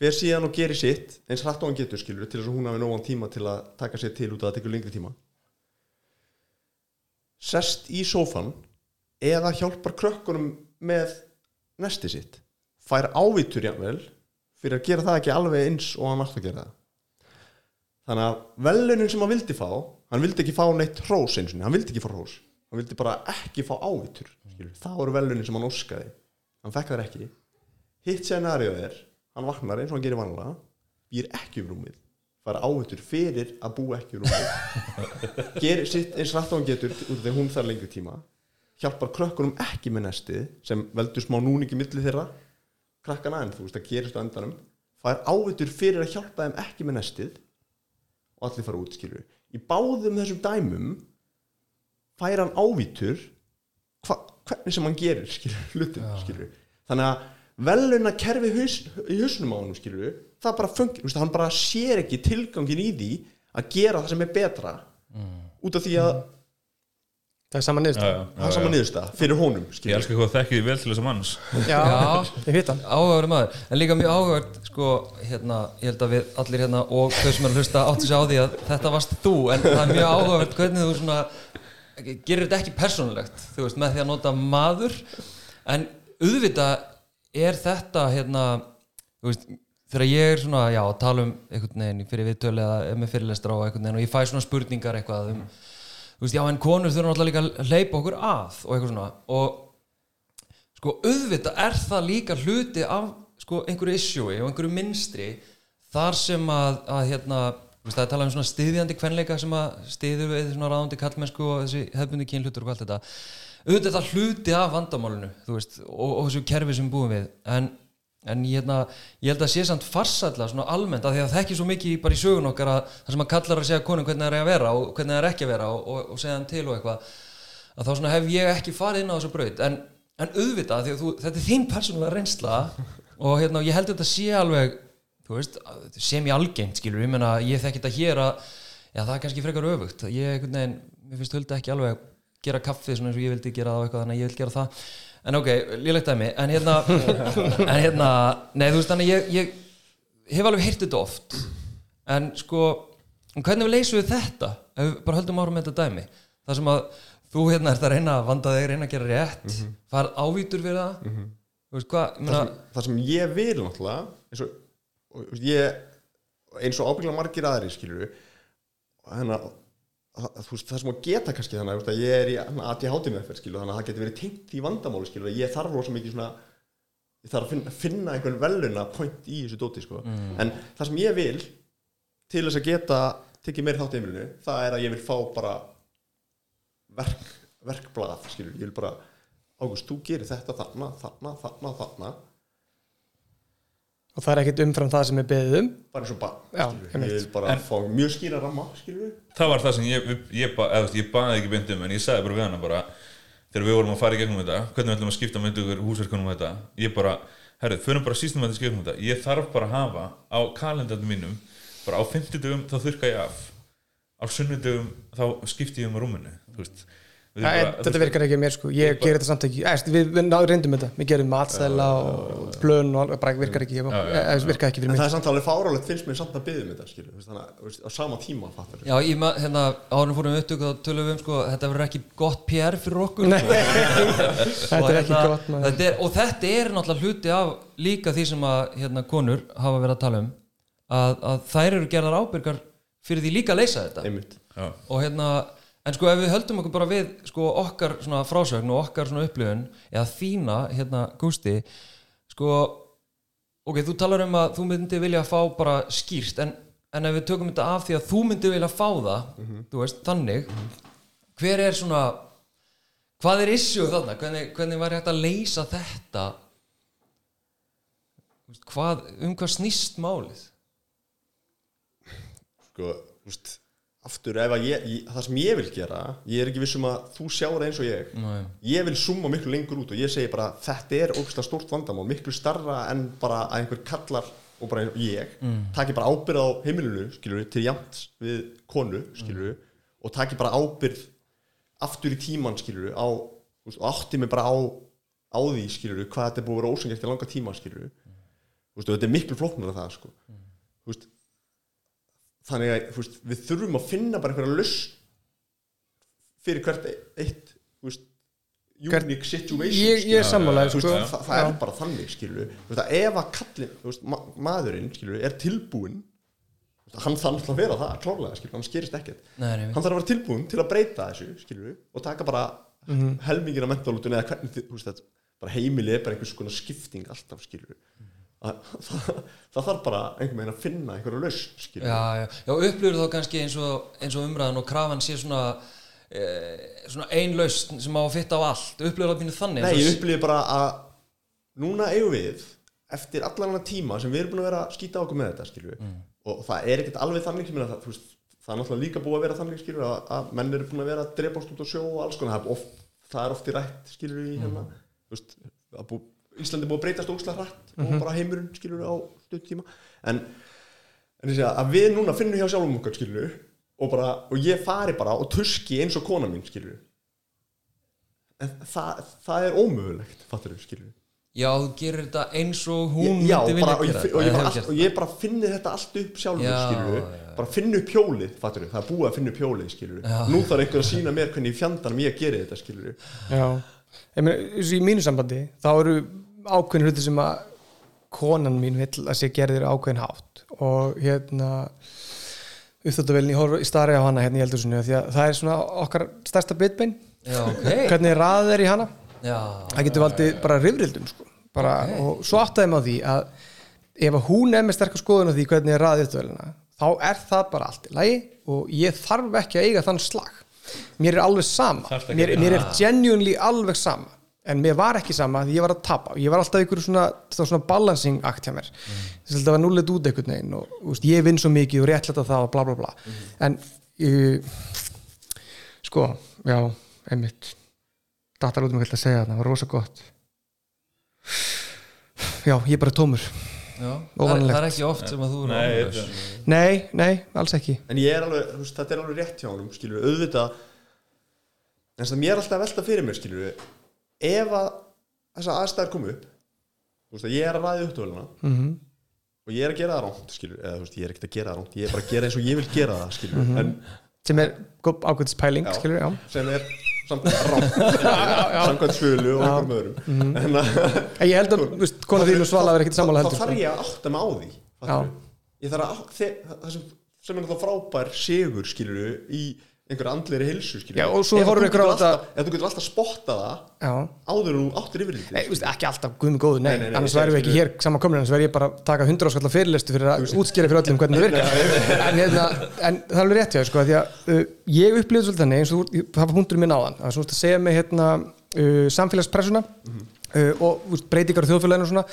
fer síðan og gerir sitt eins hratt og hann getur skilur til þess að hún hafi nógan tíma til að taka sér til út að það tekur lengri tíma. Sest í sófan eða hjálpar krökkunum með nesti sitt. Fær ávítur jafnvel fyrir að gera það ekki alveg eins og hann að gera það þannig að velunin sem hann vildi fá hann vildi ekki fá neitt hrós eins og hann vildi ekki fá hrós. Hann vildi bara ekki fá ávítur skilur. það voru velunin sem hann óskaði. Hann fekk þær ekki. Hitt scenarið er hann vaknar eins og hann gerir vanlega býr ekki um rúmið fara áhættur fyrir að búa ekki um rúmið gerir sitt eins rætt og hann getur út af því hún þarf lengri tíma hjálpar krökkunum ekki með nestið sem veldur smá núningi milli þeirra. Krakkana en þú veist að gerist á endanum fær áhættur fyrir að hjálpa þeim ekki með nestið og allir fara út skilur í báðum þessum dæmum fær hann ávítur hva, hvernig sem hann gerir skilur, hlutin, skilur þannig að veluna kerfi haus, í hausnum á hann skilur það bara fungir, veist, hann bara sér ekki tilgangin í því að gera það sem er betra. Út af því að það er saman niðurst Já, já, það er saman niðursta fyrir honum Ég skilur elskar hvað þekkið vel til þess að manns. Já, ég veit hann áhugaverð maður, en líka mjög áhugavert sko, hérna, ég held að við allir hérna og þau sem er að hlusta áttu sig á því að þetta varst þú, en það er mjög áhugavert hvernig þú svona gerir þetta ekki persónulegt, þú veist, með því að nota maður, en auðvitað er þetta hérna, þú veist þegar ég er svona, já, að tala um einhvern veginn fyrir viðtölu eða með fyrirlestra og einhvern veginn og ég fæ svona spurningar eitthvað um, þú veist, já, en konur þurfa náttúrulega líka að hleypa okkur að og eitthvað svona. Og sko auðvitað er það líka hluti af sko einhverju issue og einhverju minstri þar sem að, að hérna þú veist, það er talað um svona stiðjandi kvenleika sem að stiður við svona ráðandi kallmennsku og þessi hefbundi kynhlutur og allt þetta. Auðvitað er það hluti af vandamálinu þú veist, og, og þessu kerfi sem búum við. En, en ég, hérna, ég held að sé samt farsætla svona almennt að því að það ekki svo mikið bara í sögun okkar að það sem að kallar að segja konum hvernig það er að vera og hvernig það er ekki að vera og, og, og segja þeim til og eitthvað að þá svona hef ég ekki farið inn á þessu braut. En, en auðvitað því að þú, þetta er þín persónulega reynsla og hérna, ég held að þetta sé alveg veist, sem ég algengt skilur, ég meina, ég þekki þetta hér að já, það er kannski frekar öfugt. Ég, veginn, mér finnst höldi ekki alveg gera kaffið svona eins og ég vildi gera það og eitthvað þannig að ég vil gera það en ok, lélegt dæmi. En hérna, en hérna nei, þú veist, þannig að ég, ég hef alveg heyrt þetta oft. En sko, hvernig við leysum við þetta? Ef við bara höldum árum með þetta dæmi. Það sem að þú hérna ert að reyna að vanda þig, reyna að gera rétt mm -hmm. farð ávítur fyrir það. Þú veist hvað, ég það, sem, það sem ég vil náttúrulega eins og, og ég eins og ábyggla margir aðri skilur hérna það, þú veist, það sem að geta kannski þannig að ég er í ADHD meðferð skilur þannig að það getur verið tengt í vandamáli skilur ég þarf rosa mikið svona ég þarf að finna, finna einhvern veluna point í þessu dóti sko. en það sem ég vil til þess að geta tekið meiri þátt í heimilinu það er að ég vil fá bara verk, verkblað skilur, ég vil bara Ágúst, þú gerir þetta þarna, þarna, þarna, þarna og það er ekkit umfram það sem er beðið um. Bara eins og bara, Já, ég vil bara fá mjög skýra ramma, skilur við Það var það sem ég, ég, ég, ég baði ekki beint um en ég sagði bara við hana bara þegar við vorum að fara í gegnum þetta hvernig við ætlum að skipta með ykkur húsverkunum um þetta ég bara, herrið, förum bara sístum að þetta gegnum þetta. Ég þarf bara að hafa á kalendarnum mínum bara á 50 dögum þá þurka ég af. Á sunnudögum þá skipti ég um rúminu þú veist bara- þetta virkar ekki að mér sko, ég gerir þetta samt ekki. Við, reyndum þetta, við gerum matstæla og plön og alveg, bara virkar ekki ég, Já, já, Æ, virkar ekki fyrir en mig. það er samt alveg fárálegt finnst mér samt að byggja um þetta á sama tíma fattar Já, ég ma- hérna, árum fórum við upptöku þá tölum við um, sko, þetta verður ekki gott PR fyrir okkur. Nei, þetta er ekki hérna, gott maður. þetta er, Og þetta er náttúrulega hluti af líka því sem að hérna, konur hafa verið að tala um að, að þær eru gerðar ábyrgar fyrir því líka að leysa þetta. Og hérna en sko ef við höldum okkur bara við sko okkar frásögn og okkar upplifun eða þína hérna Gústi sko ok, þú talar um að þú myndi vilja fá bara skýrt en, en ef við tökum þetta af því að þú myndi vilja fá það þú veist, þannig hver er svona hvað er issue þarna, hvernig, hvernig var hægt að leysa þetta? Hvað, um hvað snýst málið? Sko, þú veist aftur, ef að ég, ég, það sem ég vil gera ég er ekki vissum að þú sjáur eins og ég Nei. ég vil summa miklu lengur út og ég segi bara þetta er ógæslega stórt vandamál miklu starra en bara að einhver kallar og bara ég mm. taki bara ábyrð á heimilinu skilur til jæmt við konu skilur og taki bara ábyrð aftur í tíman skilur á þú veist, og átti mig bara á, á því skilur hvað þetta er búið að vera ósengert í langa tíma skilur mm. þetta er miklu flóknar af það sko. þú veist þannig að veist, við þurfum að finna bara einhverja lausn fyrir hvert eitt Hvert- unique situation ég, ég Þú sko. veist, það, það er bara þannig skilur ef að kallin ma maðurinn skilur, er veist, hann þarf náttúrulega að vera það klárlega skilur, hann skerist ekkert. Nei, hann þarf að vera tilbúinn til að breyta þessu skilur, og taka bara mm -hmm. helmingina mentalutun eða hvernig bara heimili er bara einhvers konar skipting alltaf skilur að, það, það þarf bara einhvern veginn að finna einhverja lausn Já, já, já upplifur þá kannski eins og, eins og umræðan og krafan sé svona e, svona ein lausn sem á að fitta á allt? Upplifur það býnir þannig? Nei, ég upplýði bara að núna eigum við eftir allan hana tíma sem við erum búin að vera að skýta á okkur með þetta skilju og það er ekkert alveg þannig sem að það, veist, það er náttúrulega líka búið að vera þannig skilur að, að menn eru búin að vera að drepast út á sjó og alls konar, það er oft, er í rætt skilur í hérna þú veist, að bú, Íslandi búið að breytast ógslag hrætt og bara heimurinn skilur á stutt tíma. En, en þessi að við núna finnum hjá sjálfum okkar skilur og, bara, og ég fari bara og tuski eins og kona mín skilur en það, það er ómögulegt fattur við skilur Já, þú gerir þetta eins og hún já, myndi vilja bara, og, ég, gera og, ég gert og ég bara finni þetta allt upp sjálfur Já, skilur já, já. bara finna upp hjólið fattur það er búið að finna upp hjólið skilur Já. nú þarf einhver að sína mér hvernig í fjandanum ég geri þetta skilur Já, ég meina, þessu í mínu sambandi þá eru ákveðin hluti sem að konan mín vill að sé gerðir ákveðin hátt og hérna uppþóttavelin, ég horf í starri á hana hérna í eldursunni því að það er svona okkar stærsta bitbein. Já, ok. Hvernig rað er í hana? Já, það getur valdið bara rifrildum sko. bara, og svo áttaði maður því að ef að hún er með sterkar skoðun á því hvernig er raðið upptöðluna þá er það bara allt í lagi og ég þarf ekki að eiga þann slag. Mér er alveg sama. Mér, mér er genuinely alveg sama en mér var ekki sama því ég var að tapa. Ég var alltaf ykkur svona, það var svona balancing akt hjá mér. Þess að það var núlega út einhvern veginn og veist, ég vinn svo mikið og réttlæta það og bla bla bla. En uh, sko, já, einmitt. Datar út um hvað að segja það, það var rosa gott. Já, ég er bara tómur. Já. Það, er, er ekki oft sem að þú er Nei, þetta- nei, nei, alls ekki. En ég er alveg, þú veist, þetta er alveg rétt hjá honum skilur auðvitað en að mér er alltaf velta fyrir mér skilur ef að þessa aðstæður kom upp þú veist að ég er að ræði upptöluna mm og ég er að gera það rámt skilur eða þú veist, ég er ekkert að gera það rámt ég er bara að gera eins og ég vil gera það skilur en sem er ákveðs pæling, Já. skilur, já. Sem er samkvæmt svölu og einhverjum öðrum. En að En ég held að, þú veist, kona þín og Svala verið ekkert sammála þá heldur þarf sko. ég að átta mig á því þarf það sem, sem er náttúrulega frábær sigur skilur í einhverju andleiri hilsu Já, og svo horfum við þetta- ef þú getur alltaf spottað það Já, áður þú áttir yfir veist, ekki alltaf guðmi góðu, nei, Nei, nei, annars væri við ekki hér saman komin, annars væri ég bara að taka hundra áskallar fyrirlestu fyrir að útskýra fyrir öllum hvernig það virkar. en, hérna, en það er alveg rétt hjá sko, því að uh, ég upplýði svolítið þannig, eins og þú- það var punkturinn minn áðan að segja mig hérna uh, samfélagspressuna uh, og veist, breytingar á þjóðfélaginu og svona.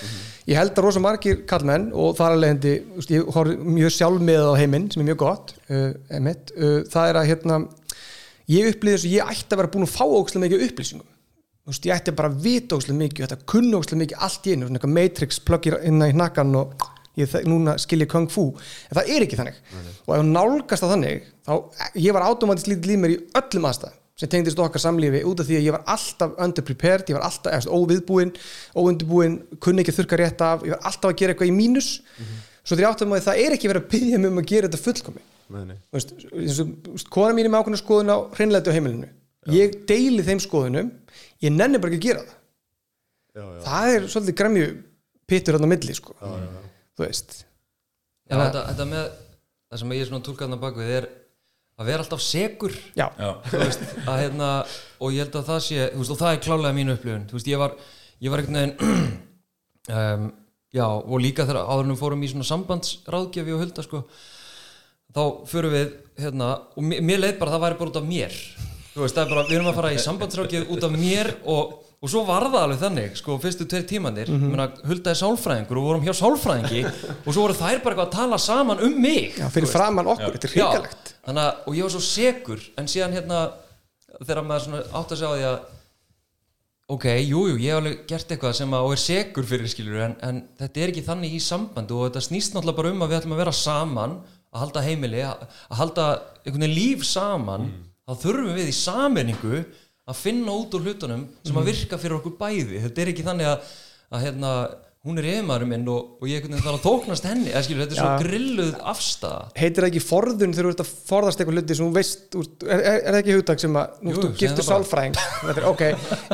Ég held að rosa margir kallmenn og þar alveg hendi, ég horf mjög sjálf með á heiminn sem er mjög gott uh, uh, það er að hérna ég upplýði þess að ég ætti að vera búin að fá ókslega mikið upplýsingum. Veist, ég ætti bara að vita ókslega mikið þetta kunna ókslega mikið allt í einu svona eitthvað matrix pluggir inn í hnakkan og ég, núna skil ég kung fu. En það er ekki þannig. Og ef þú nálgast það þannig þá, ég var automatist lítið líf mér í öllum aðstæð sem tengdist okkar samlífi út af því að ég var alltaf underprepared, ég var alltaf eftir, óviðbúin, óundibúin kunni ekki að þurka rétt af, ég var alltaf að gera eitthvað í mínus. Svo því áttum að það er ekki verið að byggja mig um að gera þetta fullkomi. Kona mín er með ákveðna skoðun á hreinleiti á heimilinu. Ég deili þeim skoðunum ég nenni bara ekki að gera það. Já, já. það er svolítið græmju pittur hann á milli sko. þú veist. Já, þetta, þetta með það sem ég er svona tólkaðna bakvið er að vera alltaf segur já, Já, þú veist, að hérna og ég held að það sé, veist, og það er klálega mínu upplifun, veist, ég var ég var einhvern veginn um, já, og líka þegar áður en við fórum í svona sambandsráðgjafi og hulda sko, þá förum við hérna, og mér, leið bara að það væri bara út af mér. Það er bara, við erum að fara í sambandsráðgjafi út af mér og, og svo var það alveg þannig, sko, fyrstu tveir tímanir mm -hmm. hulda er sálfræðingur og vorum hjá sálfræðingi og svo voru þær bara eitthvað að tala saman um mig já, fyrir framann okkur, þetta er hrikalegt. Og ég var svo segur en síðan hérna þegar maður svona átt að segja á því að ok, jú, jú, ég hef alveg gert eitthvað sem að og er segur fyrir skilur en, en þetta er ekki þannig í sambandi og þetta snýst náttúrulega bara um að við ætlum að vera saman að halda heimili, að, að halda einhvern veginn líf saman þá þurfum við í sammenningu að finna út úr hlutunum sem að virka fyrir okkur bæði, þetta er ekki þannig að, að hérna, hún er yfirmaðurinn minn og, og ég þarf að tóknast henni skilur, þetta er svo grilluð afstæða heitir það ekki forðun þegar þú ert að forðast eitthvað hluti sem þú veist, úr, er, er, er það ekki hugtak sem að nú Jú, ert þú segðu giftur sálfræðing. Þetta er, ok,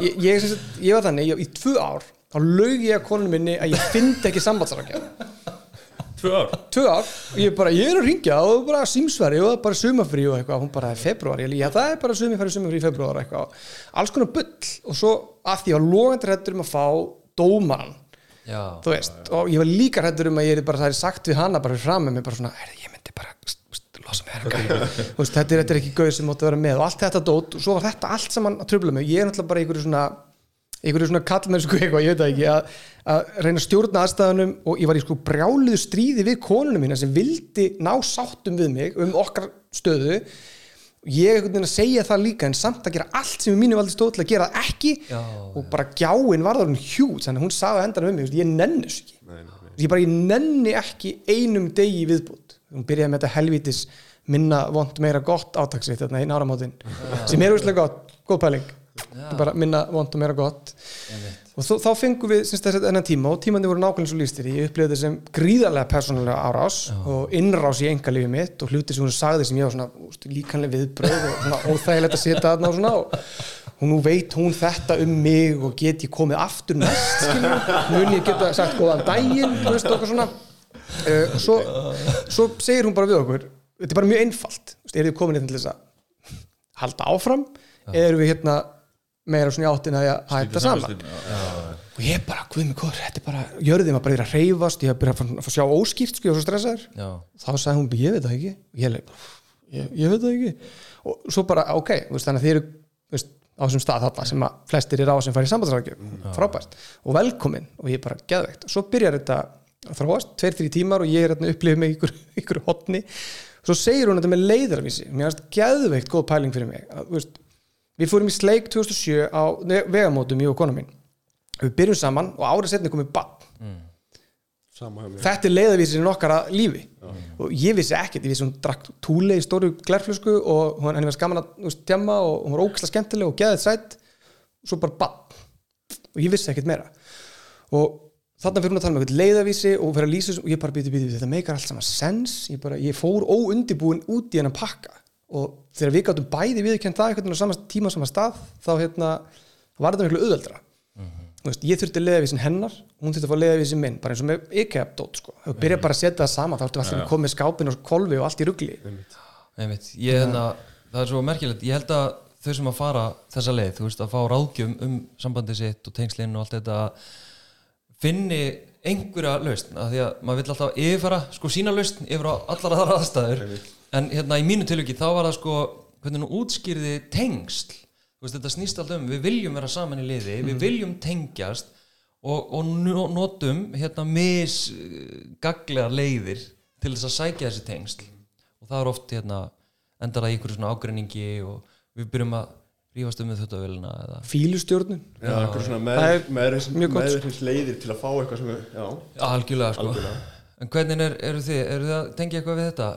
ég, ég, sagt, ég var þannig ég, í tvö ár, þá laug ég að konunum minni að ég fyndi ekki sambandsarangja tvö ár. Tvö ár. Og ég bara, ég er að ringja og bara símsvari og bara sumafrí og eitthvað. Hún bara, februar, ég líka, það er bara sumafrí sumafrí februar eitthvað, alls konar bull. Og svo að því að logandi hrættur um að fá dómaran, Já, þú veist. og ég var líka hrættur um að ég er bara, það er sagt við hana bara fram með mig, bara svona, er, ég myndi bara losa mig veist, þetta, er, þetta er ekki gauð sem móti að vera með. Og allt þetta dót og svo var þetta allt saman að tröfla mig, ég er náttúrulega bara í einhverju svona einhverju svona kallmennsku eitthvað, ég veit það ekki að, að reyna að stjórna aðstæðunum og ég var í sko brjáluðu stríði við konunum mína sem vildi ná sáttum við mig um okkar stöðu. Ég er einhvern veginn að segja það líka en samt að gera allt sem í mínu valdi stóð til að gera ekki Já, og bara gjáin var það hún hjút þannig að hún sagði endan um mig, ég nenni þessu ekki. Nei, nei, ég bara, ég nenni ekki einum degi í viðbútt hún byrjaði með þetta helvítis minna vond meira gott átaksveit þarna einn áramótin sem er úrslega gott, góð pæling bara minna vond og meira gott. Og þó, þá fengum við syns, enn tíma og tímandi voru nákvæmlega svo lístir ég upplifði þetta sem gríðarlega persónulega árás og innrás í engalífi mitt og hluti sem hún sagði sem ég var svona líkanlega viðbröð og svona óþægilegt að setja þarna og svona. Og, og nú veit hún þetta um mig og get ég komið aftur næst mun ég geta sagt góðan daginn okkur svona. Uh, svo, svo segir hún bara við okkur þetta er bara mjög einfalt. Er þið komin hérna til þess að halda áfram? Eða erum við hérna meira svona í áttina að að hætta saman og ég bara, guð mig hvað, þetta? Er bara jörðið maður bara er að reyfast, ég hef byrjað að fá- að sjá óskýrt sko, ég var svo stressaður. Þá sagði hún, ég veit það ekki. Og ég, leik, ég, ég veit það ekki. Og svo bara, ok, veist, þannig að þið eru veist, á þessum stað þarna sem að flestir eru á sem fara í sambandsrækjum, frábært. Og velkomin. Og ég bara geðveikt. Og svo byrjar þetta að þróast, tveir, þrý tímar og ég er hérna upplifið með ykkur, ykkur hotni svo segir hún þetta með leiðarvísi. Mér finnst geðveikt góð pæling fyrir mig. Að, veist, við fórum í sleik 2007 á vegamótum, ég og kona mín. Við byrjum saman og árið setni komið bann Sama hjá mér. Þetta er leiðavísirinn okkar að lífi. Og ég vissi ekkert, ég vissi hún drakk túle í stóru glerflösku og hún, henni var skaman að tjamma og hún var óksla skemmtileg og geðið sætt svo bara bann og ég vissi ekkert meira. Og þarna fyrir hún að tala með eitthvað leiðavísi og fyrir að lýsa og ég bara býti, býti, þetta meikar allt saman sens. Ég, bara, ég fór óundibúin út í hennan pakka og þegar við gáttum bæði viðkjönd það einhvern veginn á sama tíma og sama stað þá hérna, var þetta miklu auðveldra Þú veist, ég þurfti leiðavísin hennar hún þurfti að fá leiðavísin minn, bara eins og með IKEA-dót sko. þú byrja bara að setja það saman þá ertu alltaf að koma með skápin og kolvi og allt í ég, hérna, Það er svo merkilegt, ég held að þau sem að fara þessa leið, þú veist, að fá ráðgjöf um sambandið sitt og tengslinn og allt þetta finni einhverja lausn, af því að maður vill alltaf yfirfara sko sína lausn yfir á allar aðra aðstæður en hérna í mínu tilviki þá var það sko hvernig hún útskýrði tengsl. Þú veist, þetta snýst alltaf um, við viljum vera saman í liði við viljum tengjast og, og no- notum hérna misgaglega leiðir til þess að sækja þessi tengsl. Og það er oft hérna endar í einhverju svona ágreiningi og við byrjum að rífast um þetta velina eða fílustjórnun? Já, einhver svona Það er með, mjög gott, sko. meðurins leiðir til að fá eitthvað sem við, já, algjörlega sko. Algjörlega. en hvernig er, eru þið, eru þið að tengja eitthvað við þetta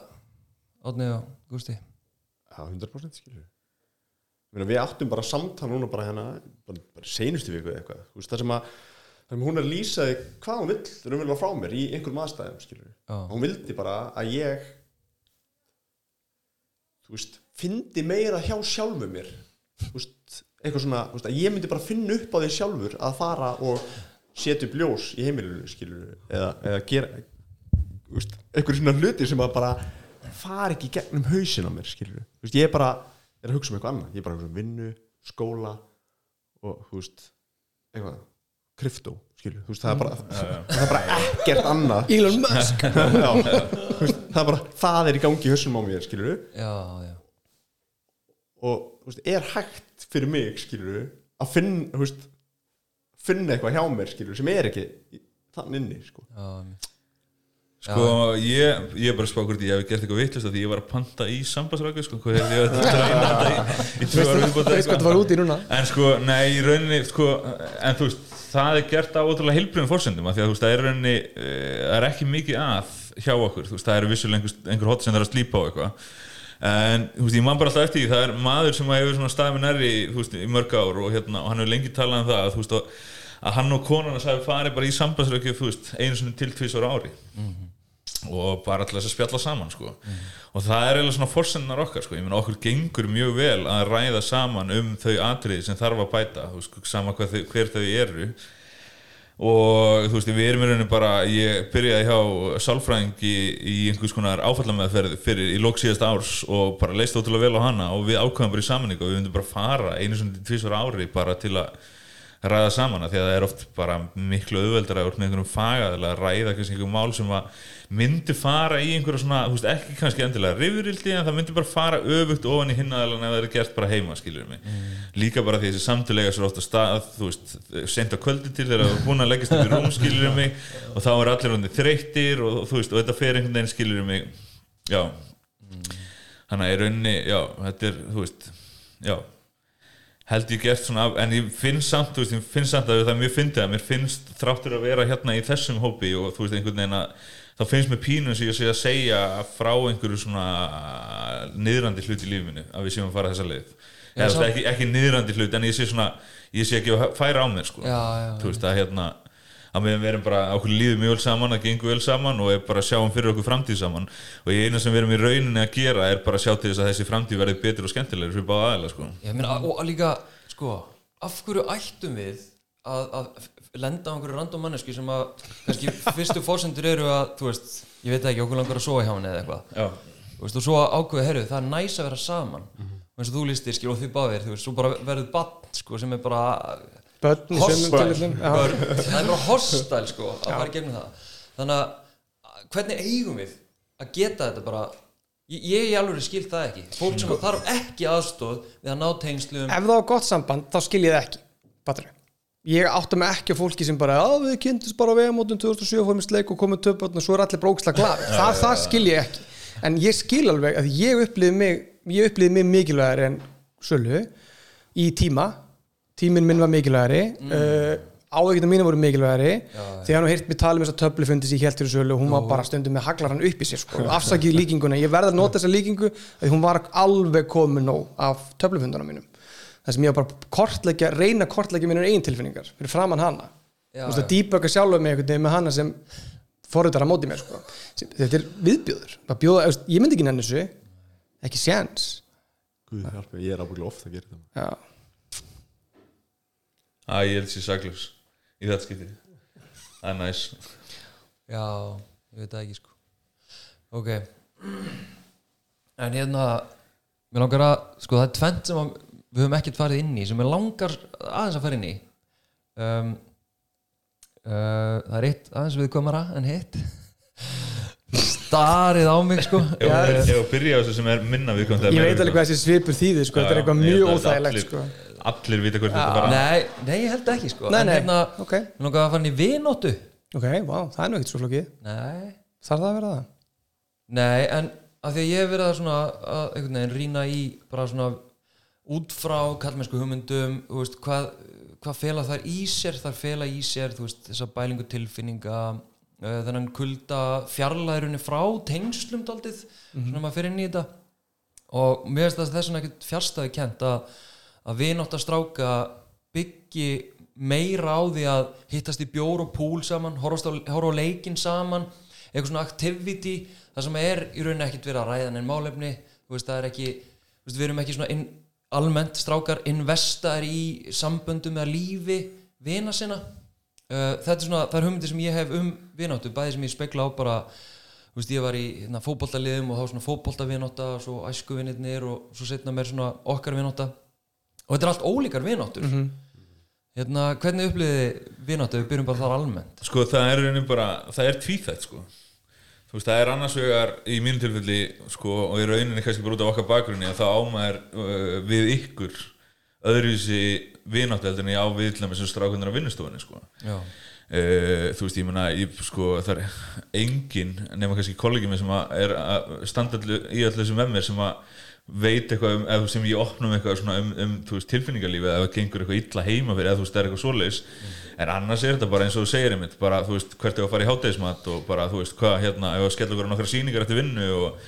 Átni og Gústi? Já, 100% skilur við við áttum bara samtal núna bara hérna bara, bara seinustu viku eitthvað. Veist, það sem að það sem hún er að lýsa því hvað hún vill raunverulega frá mér í einhverjum aðstæðum skilur hún vildi bara að ég þú veist fyndi meira hjá sjálfu mér. Þú veist, eitthvað svona veist, ég myndi bara finna upp á því sjálfur að fara og setja upp ljós í heimilinu skilur eða, eða gera eitthvað svona hluti sem að bara fara ekki gegnum hausin á mér skilur þú veist, ég er bara er að hugsa um eitthvað annað, ég er bara að hugsa um vinnu skóla og þú veist eitthvað, krypto skilur, þú veist, það er bara það er bara ekkert annað. Elon Musk. Já, veist, það er bara það er í gangi í hausnum á mér skilur já, já, og þú veist, er hægt fyrir mig skilur að finna þú veist, finna eitthvað hjá mér skilur sem er ekki þann inni sko. já, einmitt. Sko, ég, ég er bara að spá hvort ég hef gert eitthvað vittlust því ég var að panta í sambandsrækju sko, hvað hef ég að reyna þetta í, í tvö ára viðbót veist hvað það var út í núna? En sko, nei, í rauninni sko, en þú veist, það er gert á ótrúlega heilbriðum fórsendum, af því að þú veist, það er í rauninni eh, það er ekki mikið að hjá okkur, þú veist, það eru vissulega einhver, einhver hot sem það er að slípa á eitthvað. En þú veist, ég man bara alltaf eftir því, það er maður sem hefur svona staðið með nærri, þú veist, í mörg ár og hérna, og hann hefur lengi talað um það að, þú veist, að, að hann og konan hans hafi farið bara í sambandsrökju, þú einu sinni til tvisar ári og bara til þess að spjalla saman sko. og það er eiginlega svona forsennar okkar sko. ég meina okkur gengur mjög vel að ræða saman um þau atriði sem þarf að bæta veist, sama þau, hver þau eru og þú veist við erum í rauninu bara ég byrjaði hjá sálfræðingi í einhvers konar áfallameðferð fyrir í lók síðast árs og bara leist ótrúlega vel á hana og við ákvæðum bara í samanningu og við myndum bara fara einu svona tvisvar ári bara til að ræða saman að því að það er oft bara miklu auðveldar að með einhverjum fagaðilega að ræða einhverjum mál sem myndi fara í einhverju svona, þú veist, ekki kannski endilega rifrildi en það myndi bara fara öfugt ofan í hinnaðalega ef það er gert bara heima, skilur mig. Líka bara því þessi samtulega svo oft að stað, þú veist, sent á kvöldi til þegar það er búin að leggast upp í rúm, skilur mig og þá er allir hundi þreyttir og þú veist, og þetta fer einhvern veginn, skilur mig. Já. Þannig að held ég gert svona, af- en ég finn samt þú veist, ég finn samt að það er mjög fyndið að mér finnst þráttur að vera hérna í þessum hópi og þú veist, einhvern veginn að þá finnst mér pínum sem ég sé að segja frá einhverju svona niðrandi hlut í lífinu, að við séum að fara þessa leið. Eða ekki, ekki niðrandi hlut en ég sé svona, ég sé ekki að færa á mér sko, Já, já, þú veist, að hérna að við verum bara, okkur líður mjög vel saman að gengur vel saman og er bara að sjáum fyrir okkur framtíð saman. Og eina sem við erum í rauninni að gera er bara að sjá til þess að þessi framtíð verði betur og skemmtilegri fyrir báða aðeila sko. Ég meina, og líka, sko, af hverju ættum við að, að lenda á einhverju random mannesku sem að kannski fyrstu fórsendur eru að, þú veist, ég veit ekki, okkur langar að sofa hjá henni eða eitthvað. Og svo ákveða, herru, það er næs að vera saman. Og eins og þú lístir, skil, og þið báðir, þú veist, svo bara verður bann, sko, sem er bara börn í sömum hostile tilfellum já. börn, það er bara hostile, sko, að fara í gegnum það. Þannig að hvernig eigum við að geta þetta bara? Ég, ég í alveg skil það ekki. Fólk sem þarf ekki aðstóð við að ná tengslum. Ef það var gott samband þá skil ég það ekki Patrik. ég átta mig ekki á fólki sem bara að við kynntist bara vegamótum 2007 fórum í sleik og komum töpötn og svo er allir bróksla glad það, það skil ég ekki. En ég skil alveg að ég upplýði mig ég upplýði mig mikilvægari en Sölu í tíma tíminn minn var mikilvægari mm. uh, áveikina mínu voru mikilvægari þegar hann heirt mér tala um þess að töflu fundi sér helt fyrir Sölu og hún var bara stundum með haglaran upp í sér sko. afsakið líkinguna, ég verði að nota þessa líkingu að hún var alveg komin nóg af töflufundunum mínum. Það sem ég var bara að kortleggja, reyna að kortleggja mínur eigin tilfinningar fyrir framann hana. Já, þú veist að dýböka sjálfur mig einhvern veginn með hana sem forritar að móti mér sko. Þetta er viðbjóður. Að bjóða, þú veist, ég myndi ekki nenni þessu. Ekki séns. Guð hjálpi, ég er ábygglega ofta að gera þetta. Já. Að ég held sér saklaus í þetta skipti Það er næs. Já, ég veit það ekki sko. Ok. En hérna mér langar að, sko það er tvent sem að við höfum ekkert farið inn í sem mér langar aðeins að fara inn í. Um, uh, það er eitt aðeins viðkomara en hitt. Starið á mig sko. Já, ef að byrja á þessu sem er minna viðkvæmt ég veit alveg hvað þessi svipur þýðir sko. þetta er eitthvað mjög óþægilegt sko. Allir vita hvert þetta bara nei, nei, ég held ekki sko. Nei, en nei, hérna, ok, mér langar að fara inn í vinóttu. Ok, vá, það er nú ekkert svo flókið. Nei. Þarf það að vera það? Nei, en að því að ég hef verið að svona að einhvern veginn rýna í bara svona út frá kallmennsku hugmyndum þú veist, hvað, hvað fela þær í sér? Þær fela í sér, þú veist, þessa bælingu tilfinninga uh, þennan kulda fjarlæðurinn frá tengslum daldið, svona maður fyrir inn í þetta. Og mér finnst það þess vegna ekkert fjárstæði kent að, að við nátt að stráka byggi meira á því að hittast í bjór og púl saman, horfa á, leikinn saman eitthvað svona activity það sem er í rauninni ekkert verið að ræða en málefni, veist, það er ekki veist, við erum ekki svona inn, almennt strákar investaðir í samböndum eða lífi vina sinna. Uh, þetta er svona, það er hugmyndir sem ég hef um vináttu, bæði sem ég spekla á bara veist, ég var í hérna, fótboltaliðum og þá svona fótboltavinátta og svo æskuvinirnir og svo setna mér svona okkar vinátta og þetta er allt ólíkar vináttur. Hérna, hvernig uppliði vináttu, við byrjum bara þar almennt. Sko það er raunin bara, það er tvíþætt sko. Þú veist, það er annars vegar í mínu tilfelli sko, og í rauninni kannski bara út af okkar bakgrunni að það ámæður uh, við ykkur öðruvísi vináttu heldur en ég á við til dæmis sem strákunar á vinnustofunni sko. já, uh, þú veist, ég meina ég, sko, það er engin nema kannski kollegi minn sem að er að standa allu, í allir þessum með mér sem að veit eitthvað um, eða sem ég opnum eitthvað svona um, um þú veist, tilfinningarlífi eða ef það gengur eitthvað illa heima fyrir eða þú veist, það er eitthvað svoleiðis. En annars er þetta bara eins og þú segir einmitt bara, þú veist, hvert er að fara í hátæðismat og bara, þú veist, hvað, hérna, ef að skella okkur á nokkra sýningar eftir vinnu og,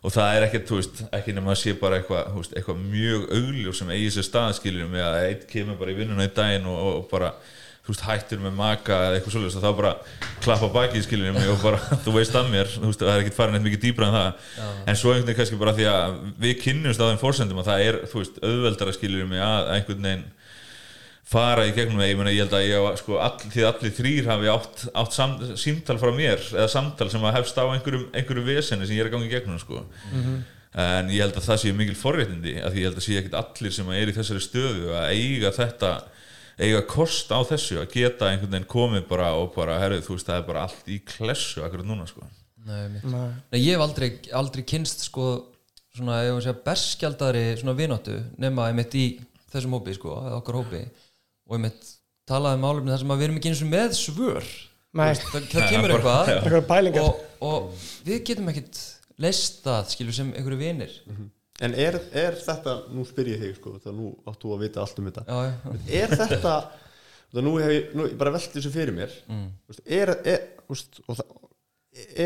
og það er ekkert, þú veist, ekki nema að sé bara eitthvað, þú veist, eitthvað mjög augljós sem eigi sér staðskiljum með að eitt kemur bara í vinnuna í daginn og, og, og bara þú veist, hættur með maka eða eitthvað svolítið og þá bara klappa bakið skiljum mig og bara, þú veist að mér, þú veist, það er ekkert farin eitthvað mikið dýbra en það. En svo einhvern veginn kannski bara því að við kynnumst á þeim fórsendum að það er, þú veist, auðveldara skiljum að einhvern veginn fara í gegnum það, ég meina ég held að ég á, sko, all, því að allir þrýr hafi átt, átt sam, símtal frá mér eða samtal sem að hefst á einhverjum, einhverjum veseni sem ég er að gangi í gegnum sko. en ég held að það sé mikil forréttindi að ég held að sé ekkit allir sem er í þessari stöðu að eiga þetta eiga kost á þessu að geta einhvern veginn komið bara og bara, herrið, þú veist, það er bara allt í klessu akkurat núna, sko. Nei. Nei. Nei, ég hef aldrei, aldrei kynst sko, svona, ég segja, berskjaldari svona vináttu, nema ég mitt í þessum hópi, sko, eða okkar hópi. Og ég mitt talaði um álefni þar sem að við erum ekki eins og með svör. Veist, það, það kemur eitthvað. Og, og við getum ekkit leist það, skilur, sem einhverju vinir En er, er þetta, nú spyr ég þig sko, það nú áttu að vita allt um þetta já, já, Er þetta það nú hef ég, nú, ég bara velti þessu fyrir mér mm. er, er, úst, það,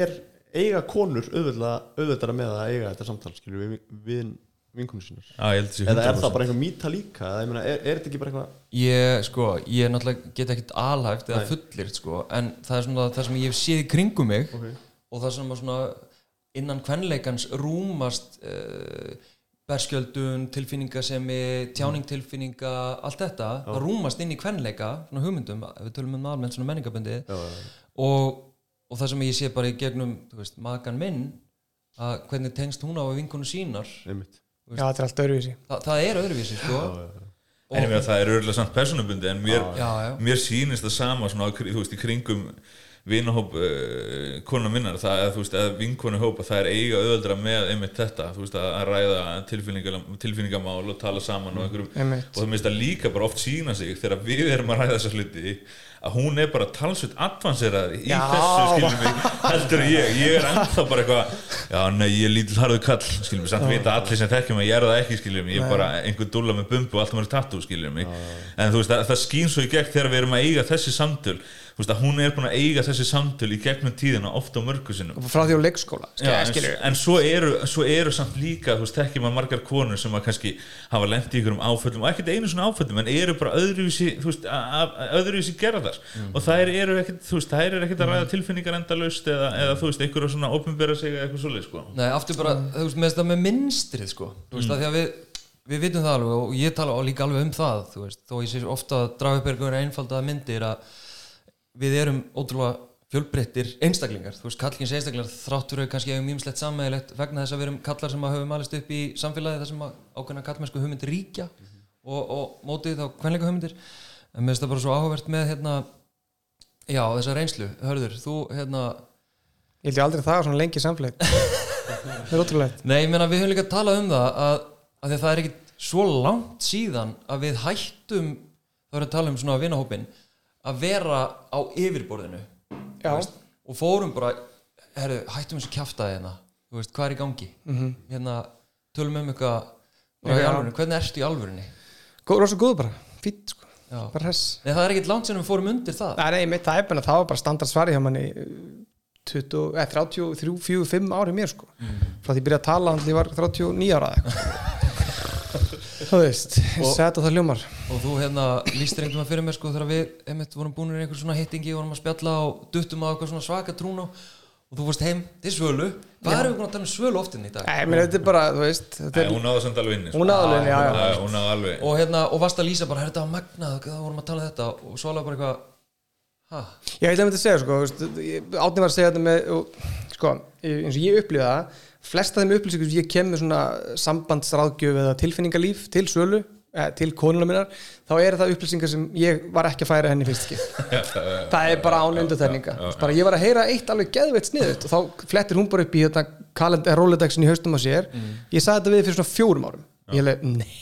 er eiga konur auðvitað með að eiga þetta samtal skilur við, við vinkunum þessi eða er það bara einhver mýta líka eða, ég meina, er, er þetta ekki bara eitthvað Ég, sko, ég náttúrulega get ekkit alhæft eða Nei. fullirt, sko, en það er svona það sem ég hef séð í kringum mig Ok. og það sem að svona innan kvenleikans rúmast uh, berskjöldun, tilfinningasemi tjáningtilfinninga, allt þetta það rúmast inn í kvenleika, svona hugmyndum við tölum um almennt svona menningabundi já, já, og, og það sem ég sé bara í gegnum, þú veist, makan minn að hvernig tengst hún á við vinkonu sínar. Einmitt. Já, þetta er allt öðruvísi. Þa, það er öðruvísi, sko. En ég meina það er örgulega samt personabundi en mér, Já, já. mér sýnist það sama svona, þú veist, í kringum vinahóp uh, konar minnar það er, þú veist, eða vinkonu hópa það er eiga auðvöldra með einmitt þetta þú veist, að ræða tilfinninga, tilfinningamál og tala saman og einhverjum. Einmitt. og það minnst að líka bara oft sína sig þegar við erum að ræða þessa hluti að hún er bara talsveit advanseraði í Já. þessu, skiljum við, heldur ég. Ég er ennþá bara eitthvað já, nei, ég er lítill harðu kall, skiljum við, samt vita allir sem þekkjum að ég er það ekki, skiljum ég er bara einhver dúlla með bumbu og allt um að tattoo, skiljum en þú veist, það, það skýn svo í gegn þegar við erum að eiga þessi samtöl, þú veist, að hún er búin að eiga þessi samtöl í gegnum tíðina ofta á mörgu sinnum. Frá því á leikskóla Já, en, en svo, eru, svo eru samt líka þekkir maður margar konur sem að kannski hafa lent í ykkurum áföllum og ekkert einu svona áföllum en eru bara öðruvísi veist, öðruvísi gerðar. Og þær eru ekkert, ekkert að ræða tilfinningar endalaust eða, eða þú veist, einhverja svona opinbera sig eða eitthvað svoleið, sko. Nei, aftur bara, þú veist, með þetta með minnstrið sko, þú veist, mm. því að við við vitum það alveg og ég tala líka alveg um það þú veist, þó ég sé ofta að draga upp einhverja einfaldaða myndir að við erum ótrúlega fjölbreyttir einstaklingar, þú veist, kallkins einstaklingar þráttur við kannski hefum mýmslegt sammeðilegt vegna þess að við erum kallar sem að höfum alist upp í samfélagi þar sem ákveðna kallmennsku hugmyndir ríkja og, og mótið þá kvenleika hugmyndir. En mér finnst það bara svo áhugavert með hérna, já, þessa reynslu, hörður, þú hérna Ég held ég aldrei það svona lengi samfélagt Það er ótrúlegt. Nei, ég meina við höfum líka að tala um það að, að það er ekkit svo langt síðan að við hættum þá erum við að tala um svona vinahópin að vera á yfirborðinu og fórum bara herru, hættum kjaftaði hérna þú veist, hvað er í gangi? Mhm. hérna, tölum um eitthvað hvernig ertu í alvörunni? Góð, rosa góð bara, fýtt sko. Bara Nei, það er ekkit langt sem við fórum undir það. Það er einmitt, það er bara, það var bara standard svari hjá manni eh, 20, eh, 33, 4, 5 ári mér sko. Frá því ég byrjaði að tala þannig að ég var 39 ára þú veist, og það ljómar og þú hérna lístir einhvern veginn fyrir mér sko þegar við einmitt vorum búinir í einhver svona hittingi vorum að spjalla og duttum á eitthvað svona svaka trún og og þú fórst heim til Svölu. Hvað erum við búin að tala um Svölu oftin í dag? Nei, menn, þetta er bara, þú veist þetta Nei, er, hún náða samt alveg inni sko. hún aðalinn, já, já, Já, hún náða alveg og hérna, og varst að lýsa bara, "Herra, þetta var magnað það vorum að tala um þetta. Og svo alveg bara eitthvað ha, Ég ætla að mynda að segja, sko, þú veist, ég- Árni var að segja þetta með, og, sko, eins og ég upplifa það, flest af þeim upplýsingum sem ég kem með svona sambandsráðgjöf eða tilfinningalíf til sölu, eh, til konuna minnar, þá eru það upplýsingar sem ég var ekki að færa henni fyrst ekki. það er bara án undartekninga. Bara ég var að heyra eitt alveg geðveitt sniðut og þá flettir hún bara upp í þetta kalend- Rolodexin í haustum á sér. Ég sagði þetta við fyrir svona fjórum árum. Ég hef nei.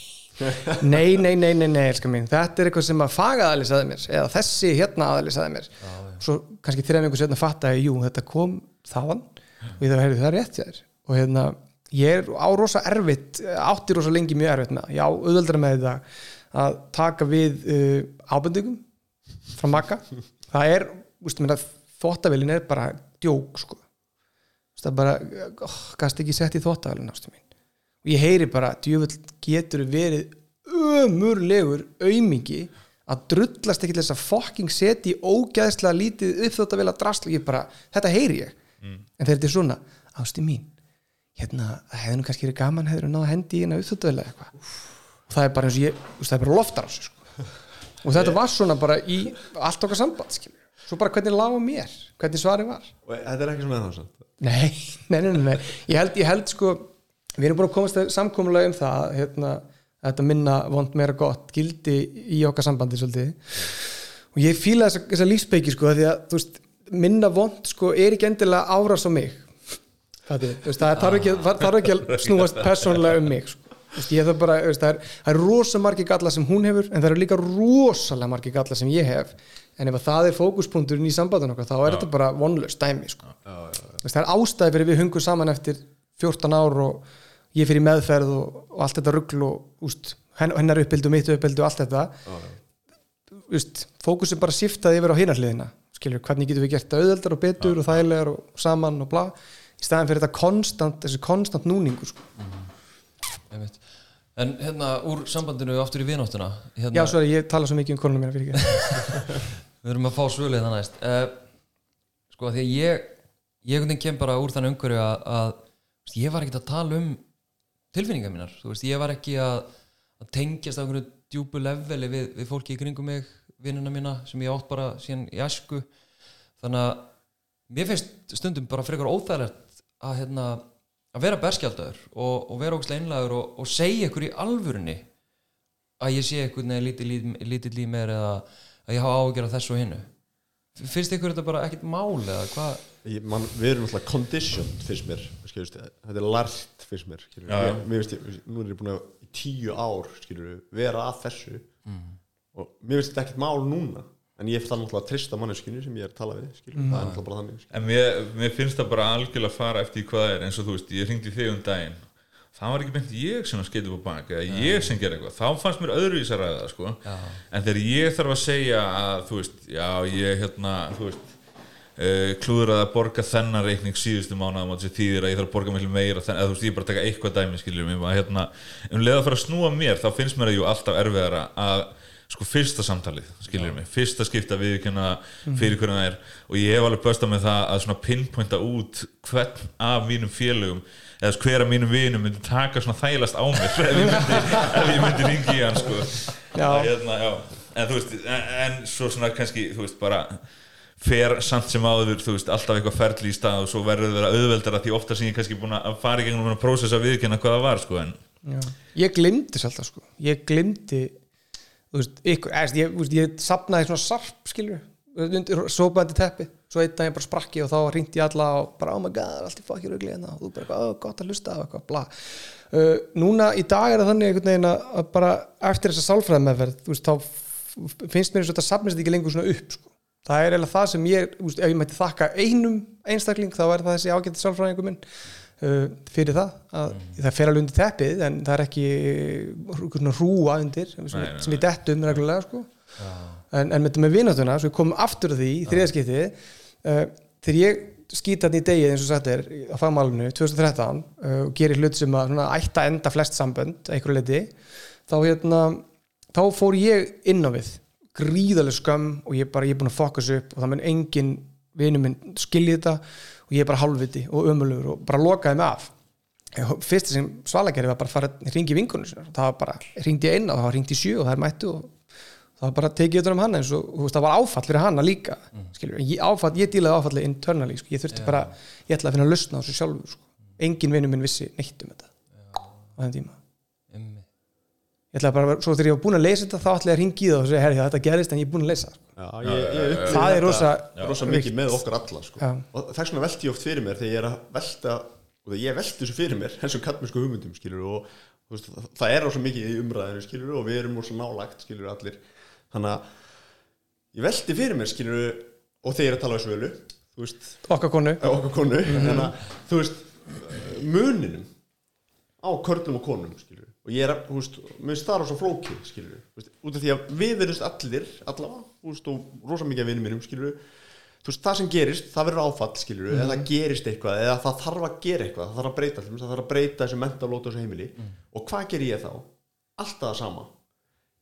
nei, nei, nei, nei, þetta er eitthvað sem að fagaðali saði mér eða þessi hérna aðali saði mér svo kannski þrjá einhvers hérna fatta ég, jú, þetta kom þaðan og ég þarf að heyrðu það er rétt ég er á rosa erfitt átti rosa lengi mjög erfitt með það. já, auðveldra með þetta að taka við uh, ábendingum frá makka það er, þóttavélin er bara djók sko. Það er bara, oh, gæst ekki sett í þóttavélin ástu mín. Og ég heyri bara djöfull getur verið ömurlegur aumingi að drullast ekki til þess að fucking setja í ógæðslega lítið uppþótt að vilja drasla ég bara, þetta heyri ég. En þegar þetta er svona, ástu mín hérna, það hefði nú kannski verið gaman hefur náða hendi í hérna vilja eitthvað. Og það er bara eins og ég, það er bara loftar á sig sko. og þetta var svona bara í allt okkar samband, skilur svo bara hvernig lága mér, hvernig svarið var? Og þetta er ekki svona þá samt? Nei, nei, nei, nei, nei. Ég, held, ég held sko við erum búin að komast að samkomulega um það hérna, þetta minna vond meira gott gildi í okkar sambandi svolítið. Og ég fíla þessa, þessa lífspeiki sko því að veist, minna vond sko er ekki endilega árás á mig það þarf ekki, ekki að snúast persónulega um mig sko. Það, bara, það, er, er rosa margi galla sem hún hefur en það eru líka rosalega margi galla sem ég hef. En ef að það er fókuspunkturinn í sambandun okkar þá er þetta bara vonlust dæmi sko. Þú veist, það er ástæði fyrir við hungum saman eftir 14 ár og ég fyrir meðferð og, og allt þetta rugl og úst, hennar uppbyldu, mitt uppbyldu og allt þetta. Úst, fókusin bara siftaði yfir á hinarliðina hvernig getum við gert það auðveldar og betur og þægilegar og saman og bla í staðan fyrir þetta konstant, þessi konstant núningu sko. Einmitt. En hérna úr sambandinu aftur í vináttuna hérna, Já, svo er ég tala svo mikið um fyrir ekki. Við erum að fá svölið það næst. Uh, Sko því að ég ég kem bara úr þannig umhverju að, að ég var ekkert að tala um tilfinningar mínar, þú veist, ég var ekki að, að tengjast á einhverju djúpu leveli við, við fólki í kringum mig vinnuna mína sem ég átt bara síðan í æsku. Þannig að mér finnst stundum bara frekar óþægilegt að hérna að vera berskjaldadur og, og vera ógæslega einlægur og, og segja ykkur í alvörunni að ég sé eitthvað neða lítið líf, mér eða að ég hafa ágjör af þessu og hinnu finnst ykkur þetta bara ekkert mál eða hvað? Við erum alltaf conditioned fyrst mér skilur, þetta er lært fyrst mér skilur, Já, já. Ég, mér finnst ég, nú er ég búin að í tíu ár skilur, vera að þessu. Og mér finnst þetta ekkert mál núna en ég þarf náttúrulega að trista manneskinu sem ég er að tala við skilur, það er náttúrulega bara þannig skilur. En mér, mér finnst það bara algjörlega að fara eftir hvað það er. Eins og þú veist, ég hringdi þig um daginn. Það var ekki beint ég sem að skeiði upp á bak eða ég sem gerði eitthvað, þá fannst mér öðruvís að ræða það sko, en þegar ég þarf að segja að þú veist, já ég hérna, þú veist uh, klúður að borga þennan reikning síðustu mánuðum og þessi þýðir að ég þarf að borga meira þennan, eða þú veist, ég er bara að taka eitthvað dæmi skiljum, ég hérna, um leið að fara að snúa mér þá finnst mér að jú alltaf erfiðara að sko fyrsta samtalið, skiljur mig? Fyrsta skipta viðkynna fyrir hvernig það er. Og ég hef alveg böstað með það að svona pinpointa út hvern af mínum félögum eða hver af mínum vinum myndi taka svona þælast á mér ef ég myndi, ef ég myndi ringi í hann sko. Að, hérna, en þú veist en, en svo svona kannski, þú veist, bara fer samt sem áður, þú veist, alltaf eitthvað ferli í stað og svo verður það auðveldara því ofta sem ég kannski búin að fara í gegnum að prósessa viðkynna hvað það var sko en Já. ég glimti þess alltaf sko. Ég glimti þú veist, ykkur, eða, ég, veist, ég sapnaði svona sarp skilur, sópaði teppi. Svo einn dag ég bara sprakki og þá ringdi ég alla og bara oh my god, allt í fokkir ugli hérna. Og þú bara, oh, gott að hlusta á eitthvað, bla. Uh, núna í dag er það þannig einhvern veginn að bara eftir þessa sálfræði meðferð þú veist, þá finnst mér eins og þetta sapnist ekki lengur svona upp sko. það er eiginlega það sem ég, þú veist, ef ég mætti þakka einum einstakling þá er það þessi ágætti sálfræðingur minn fyrir það að það fer alveg undir teppið en það er ekki uh, hrúa undir sem, Nei, nei, sem við dettum reglulega sko. en, en með, með vinatuna svo við komum aftur því í þriðaskipti uh, þegar ég skýta þetta í degið eins og sagt er á fagmálinu 2013 uh, og gerir hlut sem að svona, ætta enda flest sambönd að einhverju leiti þá, hérna, þá fór ég inn á við. Gríðaleg skömm og ég bara ég er búin að fokka þessu upp og það mun engin vinur minn skilji þetta og ég er bara hálfviti og ömulugur og bara lokaði mig af fyrst sem Svala gerði var bara að fara að ringi vinkunum sinna það var bara, ringdi ég inn og það var ringt í sjö og það er mættu og það var bara tekið utan um hann eins og veist, það var áfall fyrir hana líka mm. ég, áfall, ég dílaði áfalli internally sko. ég þurfti bara, ég ætlaði að finna að lusna á þessu sjálfur sko. engin vinur minn vissi neitt um þetta á þenn tíma. Ég ætlaði bara, svo þegar ég var búin að leysa þetta þá ætlaði ég að ringi í það og segja, herri, þetta gerist en ég er búin að leysa það. Já, ég, ég upplifi það er rosa rosa mikið með okkar alla sko. Og þess vegna velti ég oft fyrir mér þegar ég er að velta og þegar ég velti þessu fyrir mér eins og kallmennsku hugmyndum skilur og veist, það, það er rosa mikið í umræðinu skilur og við erum rosa nálagt skilur allir. Þannig að ég velti fyrir mér skilur og þegar ég er að tala á svölu þú veist, okkar konu. Á okkar konu. Þannig þú veist muninum á körlum og konum skilur og ég er þú veist, mér það rosa flókið skilur, veist, út af því að við verðumst allir allavega, þú veist, og rosa mikið af vinnum mínum skilur, þú veist, það sem gerist það verður áfall, skilur, eða það gerist eitthvað eða það þarf að gera eitthvað, það þarf að breyta allir, það þarf að breyta þessu mentalóta þessu heimili. Og hvað ger ég þá? Alltaf það sama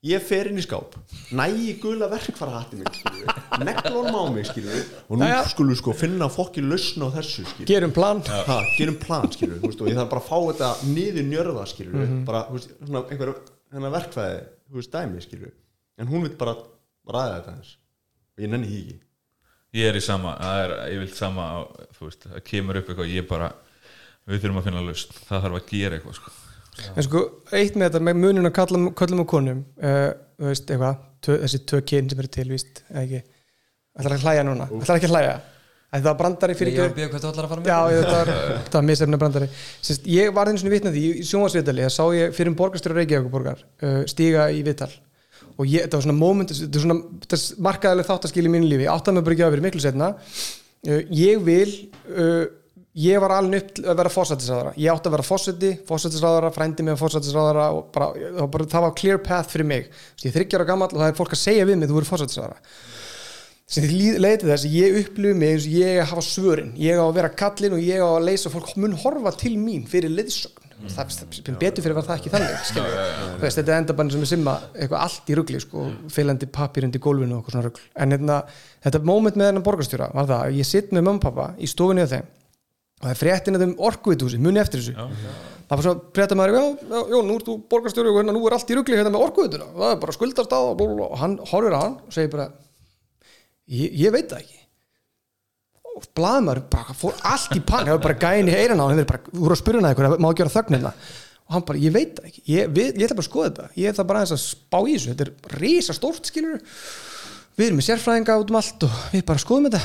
ég fer inn í skáp nægi gula verkfara hatti mig skilur, neglunum á mig skilur, og nú skulum við sko finna fokki lausna á þessu skilur gerum plan. Ha, gerum plan skilur þú veist, og ég þarf bara að fá þetta niður njörða skilur bara þú veist, svona einhver hennar verkfæði þú veist dæmi en hún vil bara ræða þetta hans og ég nenni ekki. Ég er í sama, það er sama á, þú veist, það kemur upp eitthvað ég bara, við þurfum að finna lausn. Það þarf að gera eitthvað sko. En sko, eitt með þetta með munun að kalla, kallum og konum uh, þú veist, eitthvað, tvö, þessi tvö kyn sem eru til, víst, eða ekki? Ætlar ekki að hlæja núna, ætlar ekki að hlæja? Það var brandari fyrir Ég var að bíða hvað þú ætlar að fara með? Já, ég, þetta var, þetta var misefna brandari. Sist, Ég var einu svona vitnað því í sjónvarsviðtali að sá ég fyrir um borgarstjóra Reykjavíkuborgar uh, stíga í viðtal. Og ég, þetta var svona moment, þetta var svona þetta markaðileg þáttaskil í mínu lífi átt að mig bara ekki að vera miklu setna uh, ég vil uh, ég var alveg upp að vera fósættisráðara ég átti að vera fósætti, fósættisráðara frændi mig fósættisráðara og bara, bara, það var clear path fyrir mig. Sist, ég er þryggjara gammal og það er fólk að segja við mig þú eru fósættisráðara sem því leiti þess að ég upplifu mig eins og ég hafa svörin. Ég á að vera kallinn og ég á að leysa fólk mun horfa til mín fyrir liðsögn mm. það, það, það betur fyrir að það ekki þannig já, já, já, Veist, þetta er endabann sem er simma eitthvað allt í ruggli sko, fylgandi papir undir gólfinu og eitthvað svona ruggl en hérna, þetta moment með þennan borgarstjóra var það að ég sitt með mamma og pappa í stofunni á þeim það er fréttin að þeim orkuvitusi muni eftir þessu. Það var svo frétta maður, já, já, já, nú ert þú borgarstjóri og hérna, nú er allt í ruggli hérna með orkuvituna. Það er bara skuldast á og, og hann horfir á hann og segir bara ég, ég veit það ekki. Og blaðmar bara fór allt í pann. Það var bara gæin í eiran á hann bara, þú voru að spyrja hann eitthvað, ekki gera þögnina og hann bara, ég veit það ekki, ég, við, ég ætla bara að skoða þetta. Ég ætla bara aðeins að spá í þessu. Þetta er við erum með sérfræðinga út um allt og við bara skoðum þetta.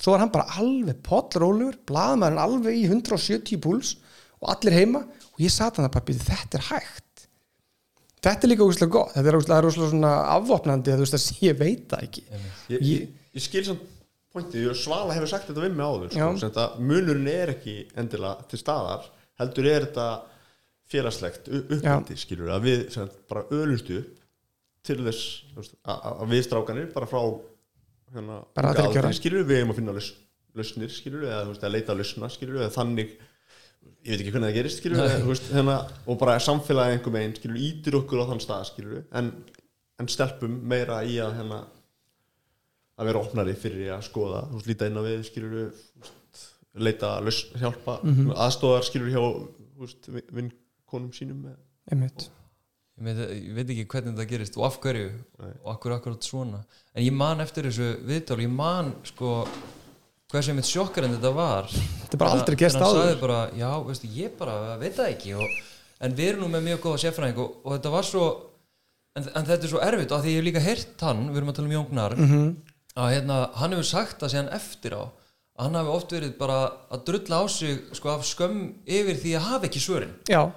Svo var hann bara alveg pollrólur blaðmærin alveg í 170 púls og allir heima. Og ég sat hann að bara, þetta er hægt. Þetta er líka ógustlega gott. Þetta er ógustlega svona afvopnandi að þú veist að ég veit það ekki. Ég, ég, ég skil samt pointið, Svala hefur sagt þetta við mig áður sko, þetta munurinn er ekki endilega til staðar, heldur er þetta félagslegt uppbyrti skilur að við bara ölumstu til þess að við strákanir bara frá hérna, bara aldrei, skilur við erum að finna laus, lausnir skilur við, eða veist, að leita lausna skilur við, eða þannig ég veit ekki hvernig það gerist skilur við, veist, hérna, og bara samfélagi einhver meginn skilur við, ítir okkur á þann stað skilur við, en, en stelpum meira í að hérna að vera opnari fyrir að skoða veist, líta inn á við, skilur við leita, laus, hjálpa mm -hmm. aðstóðar, skilur við hjá vinnkonum sínum veit. Ég, veit, ég veit ekki hvernig það gerist og af hverju Nei. og akkur akkurat svona. En ég man eftir þessu viðtal ég man sko hvað sem mitt sjokkar en þetta var. Þetta er bara aldrei gæst á bara, já, veistu, ég bara veit það ekki og, en við erum nú með mjög góða sérfræðing og, og þetta var svo en, en þetta er svo erfitt og því ég hef líka heyrt hann, við erum að tala um Jóngnar mm -hmm að hérna, hann hefur sagt það síðan eftir á að hann hafi oft verið bara að drulla á sig sko af skömm yfir því að hafa ekki svörin. Já.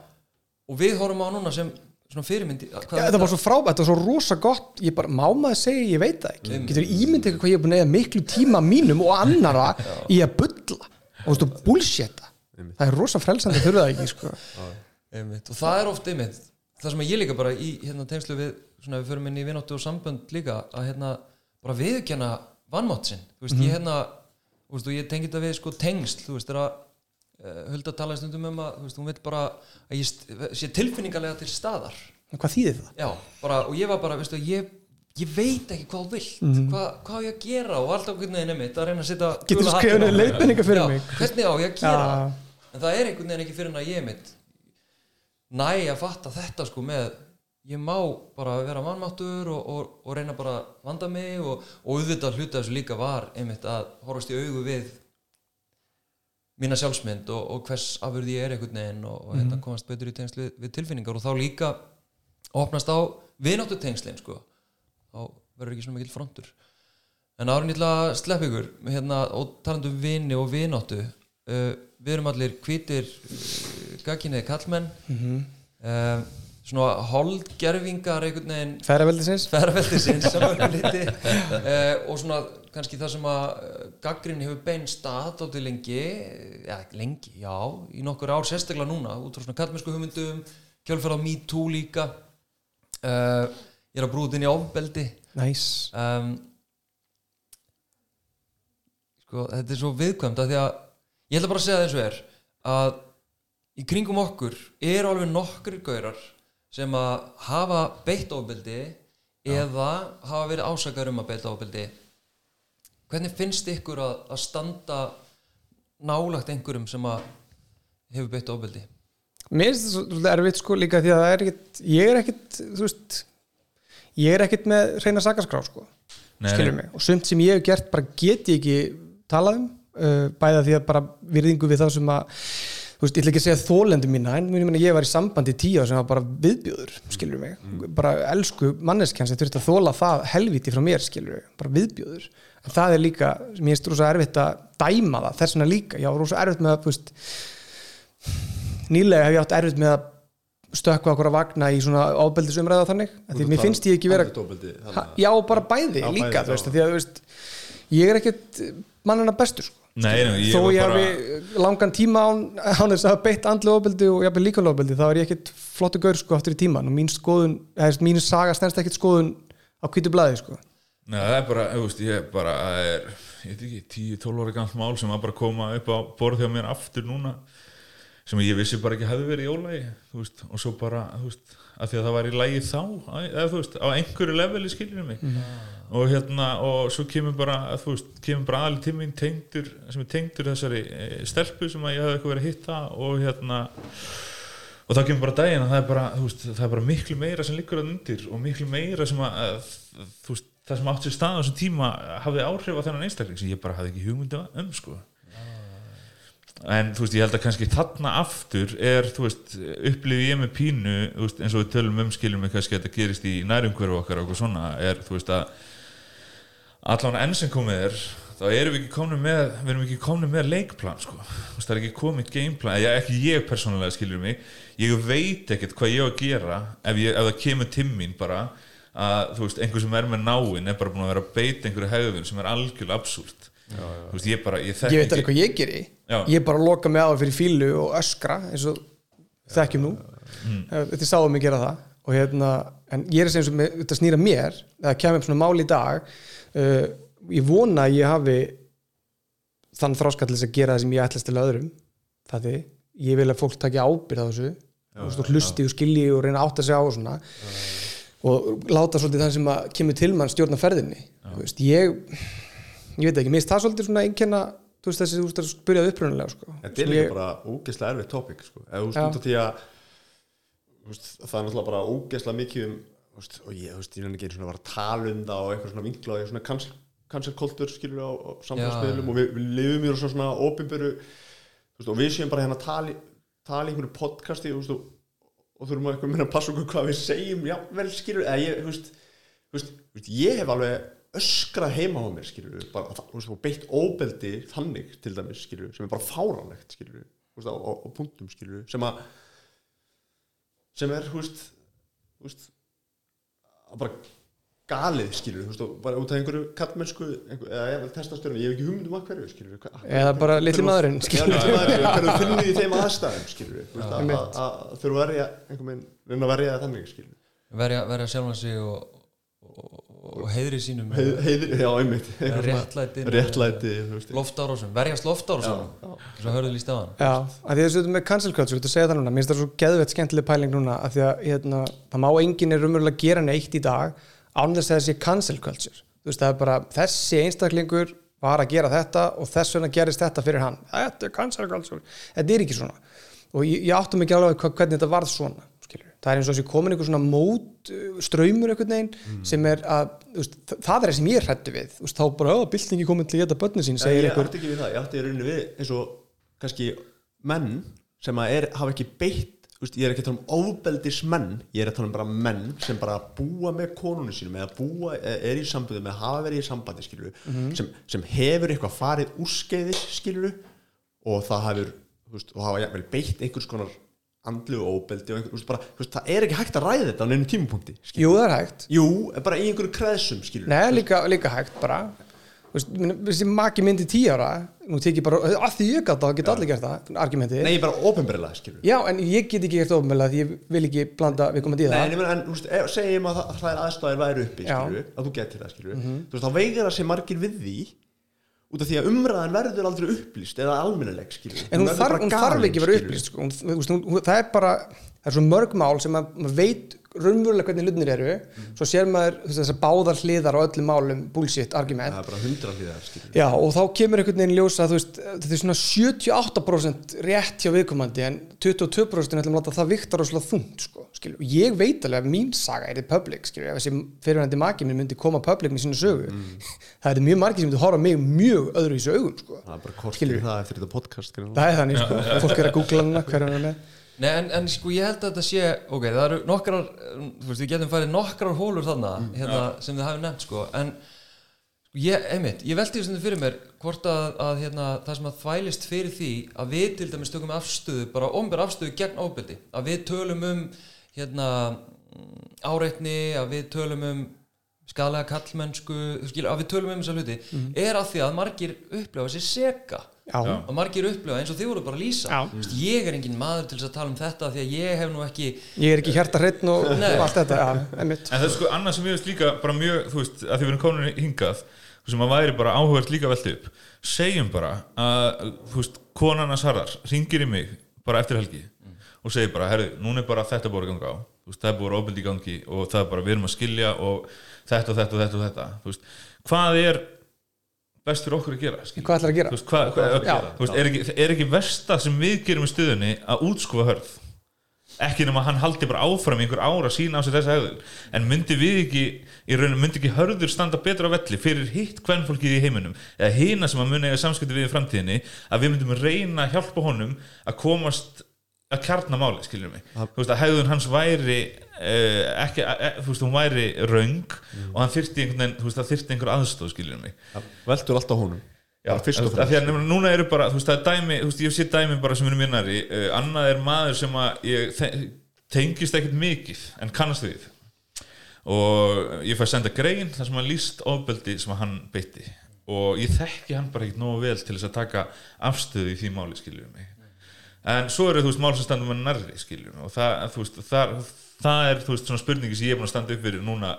og við horfum á núna sem svona fyrirmyndi Já, þetta var svo frábært, þetta var svo rosa gott. Ég bara, má maður segja, ég veit það ekki. Getur ímyndið eitthvað hvað ég er búin að eða miklu tíma mínum og annara í að bylla og þú veist, bullshita það er rosa frelsandi, þurfa það ekki sko. og það er oft einmitt það sem ég líka bara í hérna, tegnslu við, svona við förum inn í vinóttu og sambönd líka að hérna bara viðkjana vannmátt sinn. Þú veist, mm -hmm. ég hérna þú veist, og ég tengi þetta við sko tengsl þú veist, það er að hulda að tala stundum um að, veist, hún vil bara að ég sé tilfinningarlega til staðar Hvað þýðir það? Já, bara, og ég var bara, veistu, ég ég veit ekki hvað vilt mm -hmm. hvað, hvað ég að gera og alltaf einhvern veginn nefnitt að reyna að setja Getur þú skrifinu leifinninga fyrir já, mig? Hvernig á ég að gera ja. en það er einhvern veginn ekki fyrir en að ég mitt næ að fatta þetta sko með ég má bara vera mannmáttur og, og, og reyna bara að vanda mig og, og auðvitað hluta þessu líka var einmitt að horfast í augu við mína sjálfsmynd og hvers afurði ég er einhvern veginn og mm. þetta komast betur í tengslu við tilfinningar. Og þá líka opnast á vináttu tengslinn sko. Þá verður ekki svona mikil frontur. En árið nýtla slepp ykkur hérna, og talandu um vini og vináttu uh, við erum allir hvítir uh, gagginniði kallmenn mm -hmm. uh, svona holdgerfingar einhvern veginn Færaveldisins Færaveldisins uh, og svona kannski það sem að eh, gaggrinni hefur bein stað átti lengi, já lengi já, í nokkur ár sérstaklega núna út frá svona kallmennsku hugmyndum kjölfæra á MeToo líka. Uh, ég er að brúða inn í ofbeldi. Nice. um, sko þetta er svo viðkvæmt að því að ég ætla bara að segja það eins og er að í kringum okkur er alveg nokkur gaurar sem að hafa beitt ofbeldi eða hafa verið ásakar um að beita ofbeldi. Hvernig finnst ykkur að, að standa nálagt einhverjum sem að hefur beitt ofbeldi? Mér finnst þetta svolítið erfitt sko líka því að það er ekkit ég er ekkit, þú veist ég er ekkit með reyna sakaskrá sko. Skilur mig, og sumt sem ég hef gert bara get ég ekki talað um uh, bæða því að bara virðingu við það sem að veist, ég ætla ekki að segja þólendu mína en ég, meina, ég var í sambandi í tíu sem var bara viðbjóður skilur mig, bara elsku manneskjan sem þurfti að þóla það helviti frá mér skilur mig, bara viðbjóður. En það er líka, mér finnst rosa erfitt að dæma það, þess vegna líka, já, rosa erfitt með að, veist nýlega hef ég átt erfitt með að stökkva okkur að vagna í svona ábeldisumræða þannig, því mér finnst ég ekki vera já, bara bæði Já, líka, bæði, veist, því að, ég er ekkert mannina bestur, sko Nei, nei, ég þó ég bara hafi langan tíma án, þess að beitt andlu ofbeldi og jafnvel líka ofbeldi, þá er ég ekkert flottu gaur sko aftur í tíman og mín skoðun eða, mín saga stendst ekkert skoðun á hvítu blaði sko. Nei, það er bara, þú veist, ég bara er, ég veit ekki, 10-12 ára gamalt mál sem var bara að koma upp á borð hjá mér aftur núna sem ég vissi bara ekki hefði verið í ólægi þú veist, og svo bara, þú veist að því að það var í lægi þá, eða þú veist á einhverju leveli skiljum mig. Og hérna, og svo kemur bara þú veist, kemur bara aðli tíminn tengdur sem er tengdur þessari eh, stelpu sem að ég hefði eitthvað verið að hitta og hérna og þá kemur bara daginn að það er bara, þú veist, það er bara miklu meira sem liggur að undir og miklu meira sem að, að þú veist, það sem átt sér stað á þessum tíma hafði áhrif á þennan einstakling sem ég bara hafði ekki hugmyndu um sko en þú veist, ég held að kannski þarna aftur er, þú veist, upplifi ég með pínu, veist, eins og við tölum um skiljum með kannski að þetta gerist í nærumhverfu okkar og svona, er, þú veist, að allan enn sem komið er þá erum við ekki komin með við komin með leikplan sko. Það er ekki komið gameplan, eða ekki ég persónulega skiljum mig, ég veit ekkert hvað ég á að gera ef, ég, ef það kemur timmin bara að þú veist, einhver sem er með náinn er bara búin að vera að beita einhverju hegðun sem er algjörlega absúrt þú veist, ég bara, ég þekki ég veit alveg hvað ég geri. Já. ég bara loka mig á það fyrir fílu og öskra eins og þekkjum nú. Mm. þetta sáum mig gera það. Og hérna, en ég er sem sem þetta snýra mér, það kemur upp svona mál í dag uh, ég vona að ég hafi þann þráska til þess að gera það sem ég ætlast til öðrum. Það því, ég vil að fólk takja ábyrð á þessu. Og hlusti og skilji og reyna að átta sig á og svona. Og láta svolítið þann sem að kemur til mann stjórna ferðinni. Þú veist, ég ég veit ekki, mér finnst það svolítið svona einkenna þú veist þessi, þú veist, að spyrjaði upprunalega sko. Þetta er líka ég- bara ógeðslega erfið tópik sko. eða þú veist Já. út af því að það er náttúrulega bara ógeðslega mikið um veist, og ég, veist, ég er ekki svona vera að tala um það og eitthvað svona vinkla og svona culture skilur á, á samfélagsmiðlum Já. og við, við lifum í svona veist, og við séum bara hérna að tala, tala í einhverju podcasti veist, og, og þurfum að eitthvað minna að passa okkur hvað við segjum jafnvel skilur eða ég, þú veist, ég hef alveg öskrað heima á mér skilur bara, veist, og beitt óbeldi þannig til dæmis skilur sem er bara fáránlegt skilur veist, á, á, á punktum skilur sem að sem er, að bara galið skilur, og bara út af einhverju kallmennsku, einhver, eða ég vil testa stjórn ég hef ekki hugmynd um að hverju, skilur hva, Eða bara litli maðurinn, hverju finnir í þeim aðstæðum skilur, að- að verja einhvern veginn, verja það þannig skilur, verja, verja sjálfan sig og, og, heiðri sínum Heið- heiðir, já, einmitt. réttlæti réttlæti, loftárásum, verjast loftárásum. Svo hörðu líst á hann. Já, að því að þessu með cancel culture, þetta segja það núna, mér finnst það svo geðvett skemmtileg pæling núna, að því að hérna, það má enginn er umverulega gera neitt í dag án þess að þessi cancel culture. Þú veist, það er bara, þessi einstaklingur var að gera þetta og þess vegna gerist þetta fyrir hann, þetta er cancel culture. Þetta er ekki svona. Og ég, ég áttum ekki alveg hvernig þetta varð svona. Það er eins og þessi komin einhver svona mót uh, ströymur einhvern veginn sem er að, veist, þa- það er það sem ég hrættu við. Veist, þá bara, ó, byltingi komin til að geta börnin sín segir ég einhver. átti ekki við það, ég átti í rauninni við eins og kannski menn sem að er, hafa ekki beitt veist, ég er ekki að tala um ofbeldismenn ég er að tala um bara menn sem bara búa með konunum sínum eða búa, er í sambandi með hafa verið í sambandi skilur sem, sem hefur eitthvað farið úrskeiðis skilur og það veist, og hafa jafnvel beitt einhvers konar andlu ofbeldi og einhver, veist, bara, veist, það er ekki hægt að ræða þetta á neinum tímapunkti skilurðu. Jú, það er hægt. Jú, bara í einhverju kreðsum skilur Nei, líka, líka hægt bara. Maki myndi tíu ára Nú tek ég bara, að því ég gæta, þá geta allir gert það Argumenti Nei, bara ofinberilega skilur Já, en ég get ekki gert ofmjöla Því ég vil ekki blanda við komandi í Nei, það. en, meina, en ef- segjum að það, er aðstæðir væri uppi, skilur að þú getur það, skilur þú veist, þá veigar það sé margir við því út af því að umræðan verður aldrei upplýst eða almennileg, skilur En hún, þarf, hún þarf ekki vera upplýst sko. hún, hún, hún, Það er bara, það er svo mörg mál sem að maður veit raunverulega hvernig hlutinir eru. Svo sér maður þessar báðar hliðar á öllum málum bullshit argument. Það er bara hundra hlýðar, skilur Já, og þá kemur einhvern veginn ljósa þú veist, þetta er svona 78% rétt hjá viðkomandi en 22% ætlum að láta það vikta rosalega þungt sko. skilur, og ég veit alveg að mín saga er í public, skilur, ef þessi fyrirvændi maki minn myndi koma public með sínu sögu. Það er mjög margir sem myndi horfa mig mjög öðru í sögum, sko. Það er bara kort Skilurðu? fyrir það eftir þetta podcast greinilega. það er þannig, sko, fólk er að googla hana hver er hana með Nei, en, en sko ég held að þetta sé ok, það eru nokkrar þú veist, við getum farið nokkrar hólur þarna hérna, sem þið hafið nefnt sko en ég, einmitt, ég velti þess að fyrir mér hvort að, að hérna, það sem að þvælist fyrir því að við til dæmis tökum afstöðu bara ombur afstöðu gegn ábyrdi að við tölum um hérna mm, áreitni, að við tölum um skadalega kallmennsku að við tölum um þessa hluti er að því að margir upplefa sér seka já, og margir upplifa eins og þið voru bara að lýsa. Veist, ég er engin maður til þess að tala um þetta því að ég hef nú ekki ég er ekki hjarta hreitn og Nei. allt þetta, einmitt. En það er sko annað sem ég veist líka bara mjög, þú veist, að því við erum komin hingað sem að væri bara áhugast líka velti upp. Segjum bara að þú veist, konan hans harðar ringir í mig bara eftir helgi og segir bara, herru, núna er bara þetta búið að ganga á. Þú veist, það er búið ofbeldi í gangi og það er bara, við erum að skilja og þetta og þetta og þetta og þetta. Þú veist, hvað er best fyrir okkur að gera skilur? hvað ætlar að gera? þú veist, hvað, hvað, Já. þú veist, er, ekki, er ekki versta sem við gerum í stuðunni að útskúfa hörð ekki nema að hann haldi bara áfram í einhver ára að sína á sig þessa hegðun en myndi við ekki, í rauninu myndi ekki hörður standa betur á velli fyrir hitt kvennfólkið í heiminum eða hina sem að muni eiga samskipti við í framtíðinni að við myndum reyna að hjálpa honum að komast að kjarna máli, skiljum mig þú veist að hegðun hans væri ekki, uh, þú veist, hún væri röng og hann þyrfti einhvern veginn, það þyrfti einhver aðstóð, skiljum mig. Það veldur alltaf honum. Já, Bara fyrst og þú veist, af fremst því að nefnilega núna eru bara, þú veist, það er dæmi, þú veist, ég sé dæmi bara sem er minnari, uh, annað er maður sem að ég tengist ekkert mikið, en kannast við. Og ég fæ að senda grein þar sem hann líst ofbeldi sem að hann beitti. Og ég þekki hann bara ekkert nógu vel til þess að taka afstöðu í því máli, skiljum mig. En svo eru, þú veist, mál sem standum með nærri, skiljum og það, þú veist, það, það er, þú veist, svona spurningi sem ég er búin að standa upp fyrir núna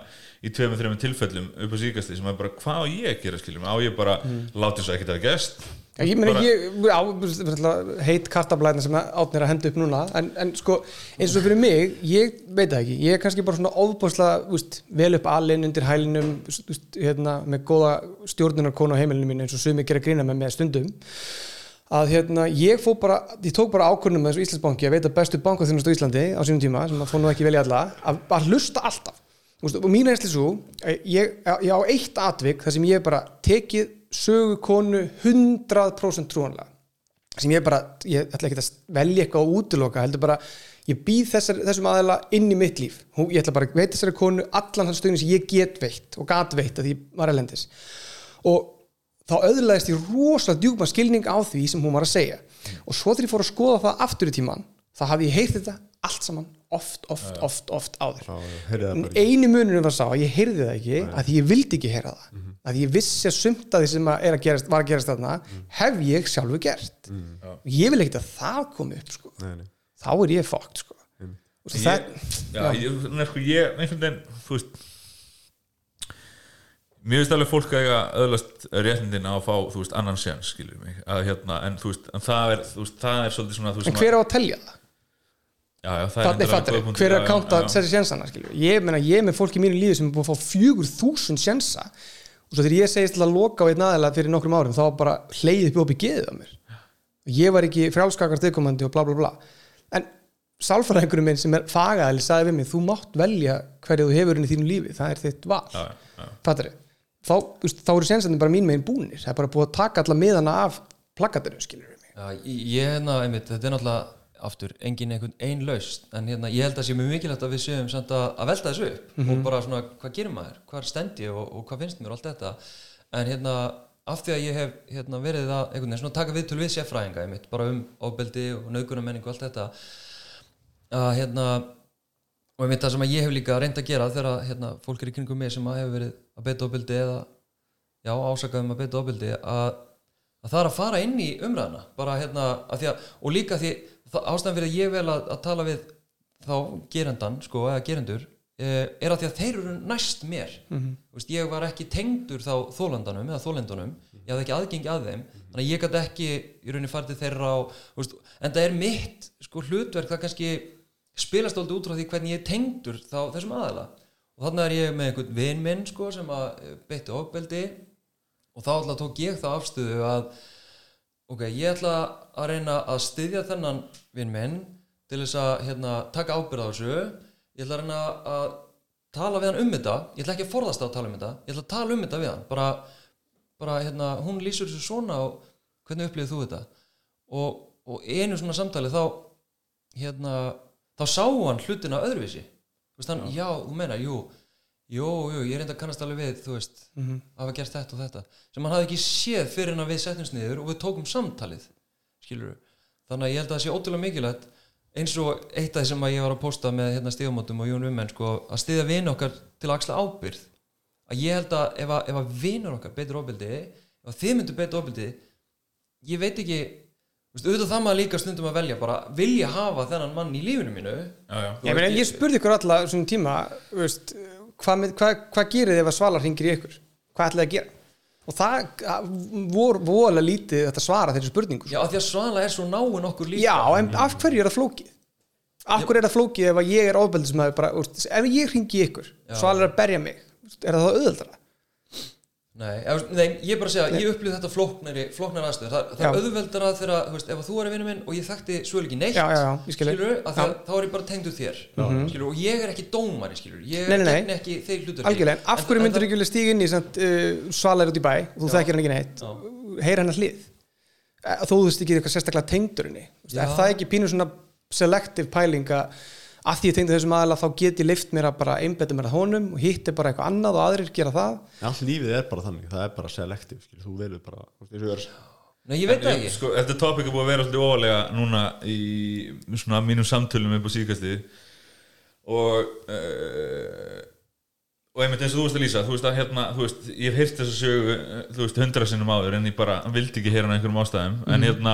í tveimur, þreimur tilfellum upp á síkasti sem er bara, hvað á ég að gera, skiljum á ég bara, mm. láti ekkert að gest Já, ég meina, Bara- ég, á, náttúrulega heit kartablæðina sem átnir að henda upp núna. En, en sko, eins og fyrir mig ég veit það ekki, ég er kannski bara svona óbúslega, vel upp alinn undir hælinum, úst, hérna, með góða stjórnunarkonu á heimilinu mín eins og sumi gera grína með með stundum að hérna, ég fó bara ég tók bara ákvörnum með þessu Íslandsbanki að veita bestu bankaþjónustu á Íslandi á sínum tíma sem að fór nú ekki vel í alla, að, að hlusta alltaf. Úst, og mín einsli svo ég, ég á eitt atvik þar sem ég bara tekið sögu konu 100% trúanlega sem ég bara, ég ætla ekki að velja eitthvað og útiloka, heldur bara ég býð þessar, þessum aðeila inn í mitt líf. Hún, ég ætla bara að veita þessari konu allan þann stöðin sem ég get veitt og gat veitt að því var elendis og þá öðlaðist ég rosalega djúpma skilning á því sem hún var að segja. Og svo þegar ég fór að skoða það aftur í tíman þá hafði ég heyrt þetta allt saman oft, oft, oft, oft áður. Já, eini munurinn var sá að ég heyrði það ekki að því ég vildi ekki heyra það. Að ég vissi að sumt að því sem að er að gerast, var að gerast þarna hef ég sjálfu gert. Og ég vil ekki að það komi upp sko. Nei, nei. þá er ég fókt sko. Og svo það, já, ég, nei, sko, ég, einhvern veginn, þú veist mér finnst alveg fólk að öðlast réttindin á að fá, þú veist, annan séns skilur mig, að hérna, en þú veist en það er, þú veist, það er svolítið svona þú veist, en hver á að telja það? já, já, það er fattur, punktur, hver er að kánta þessi sjensana skilju? ég meina ég með fólk í mínu lífi sem er búin að fá fjögur þúsund sjensa. Og svo þegar ég segist til að loka á einn aðeila fyrir nokkrum árum þá var bara hleyðið upp upp í geðið á mér. Ég var ekki en sálfræðingurinn minn sem er fagaðil sagði við mig þú mátt velja hverju þú hefur inn í þínu lífi það er þitt val. Já, já. Þá, veist, þá eru sjensanir bara mín megin búnir. Það er bara búið að taka alla miðana af plakatinu skilur við mig. Já, ég hérna, einmitt, þetta er náttúrulega aftur, engin einhvern ein laust en hérna, ég held að sé mjög mikilvægt að við séum samt að, að velta þessu upp og bara svona, hvað gerir maður, hvað stend ég og, og hvað finnst mér og allt þetta? En hérna, af því að ég hef hérna, verið að, einhvern veginn, svona taka viðtöl við sérfræðinga einmitt, bara um ofbeldi og naukunamenningu og allt þetta að hérna og einmitt það sem ég hef líka reynd að gera þegar hérna, fólk er í kringum mig sem hefur verið að beita ofbeldi eða já, ásakaðum að beita ofbeldi að að það er að fara inn í umræðina bara hérna, að því að, og líka því ástæðan fyrir að ég vel að, að tala við þá gerendan, sko, eða gerendur eh, er að því að þeir eru næst mér. Mm veist, ég var ekki tengdur þá þólandanum eða þólendunum ég hafði ekki aðgengi að þeim. Þannig að ég gæti ekki í rauninni farið til þeirra á, veist, en það er mitt sko, hlutverk það kannski spilast aldrei út frá því hvernig ég er tengdur þá þessum aðala og þannig er ég með einhvern vin minn sko, sem að eh, beitti ofbeldi. Og þá alltaf tók ég þá afstöðu að ok, ég ætla að reyna að styðja þennan vinn minn til þess að hérna, taka ábyrð á þessu. Ég ætla að reyna að tala við hann um þetta. Ég ætla ekki að forðast að tala um þetta. Ég ætla að tala um þetta við hann. Bara, bara hérna, hún lýsur þessu svona og hvernig upplifið þú þetta? Og, og einu svona samtali þá hérna, þá sá hann hlutina öðruvísi. Veist hann, já, þú meina, jú jú, jú, ég reynda að kannast alveg við þú veist, Mhm. hafa gert þetta og þetta. Sem hann hafði ekki séð fyrir en að við settum sniður og við tókum samtalið skilur þannig að ég held að það sé ótrúlega mikilvægt eins og eitt af því sem ég var að posta með hérna stíðamótum og Jón Ummenn sko, að stiðja vin okkar til að axla ábyrð að ég held að ef að, að vinur okkar beitur ofbeldi ef að þið myndu beitur ofbeldi ég veit ekki auðvitað það maður líka stundum að velja bara vilja hafa þennan mann í lífinu mínu já, já. Ég, meina, ég spurði ykkur alla á svona tíma þú veist, hvað, með- hvað, hvað gerir þið ef að svalar hringir í ykkur hvað ætlaði að gera og það voru vorulega lítið þetta svara þeirri spurningu já, af því að Svala er svo náinn okkur líka Já, en af hverju er það flókið? Af hverju er það flókið ef að ég er ofbeldismæður ef ég hringi í ykkur svalar er að berja mig, er það þá auðveldara? Nei, nei, ég er bara að segja, ég upplýði þetta flóknari, flóknari aðstöður, það, það er Já. auðveldara þegar, þú veist, ef að þú er að vinna minn og ég þekkti svo ekki neitt, Já, já, já, skilur, að það, þá er ég bara tengdur þér, skilur, og ég er ekki dómari, skilur, ég Nei, nei, gegni ekki þeir hlutur Algjörlega, en af hverju myndir ekki vilja stíga inn í uh, svalar út í bæ þú þekkir hann ekki neitt, heyra hann að hlið þó þú veist ekki eitthvað sérstaklega tengdur henni. Já. er það ekki pínu svona selective pæling að að því ég tengdi þessum aðala þá get ég lift mér að bara einbetta mér að honum og hitt er bara eitthvað annað og aðrir gera það. Allt lífið er bara þannig, það er bara selective skil, þú velur bara Nei, ég veit það ekki. sko, Þetta topic er búið að vera svolítið ofalega núna í svona mínum samtölum upp á síðkasti og uh, og einmitt eins og þú veist að lýsa þú veist að hérna, þú veist, ég hef heyrt þessa sögu eh, þú veist, hundra sinnum áður en ég bara vildi ekki heyra hann einhverjum ástæðum. En hérna,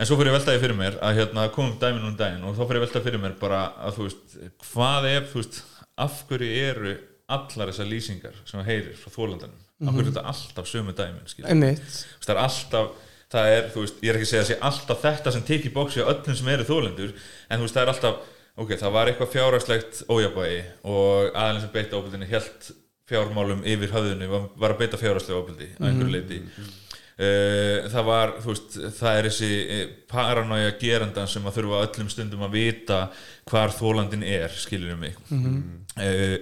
en svo fyrir ég veltaði fyrir mér að hérna komum dæmin um daginn og þá fyrir ég veltaði fyrir mér bara að þú veist hvað ef, þú veist, af hverju eru allar þessar lýsingar sem það heyrir frá þólandanum, af hverju er þetta alltaf sömu dæmin, það er alltaf það er, þú veist, ég er ekki að segja að sé alltaf þetta sem tekið bóksi á öllum sem eru þólendur en þú veist, það er alltaf, ok, það var eitthvað fjárhagslegt ójabægi og aðeins sem beita óbildinni held fjármálum yfir höfðinu, var, að beita fjárhagslega óbildi að einhverju leiti Uh, það var, þú veist, það er þessi eh, paranoia gerandan sem að þurfa öllum stundum að vita hvar þólandin er, skiljum mig. Uh,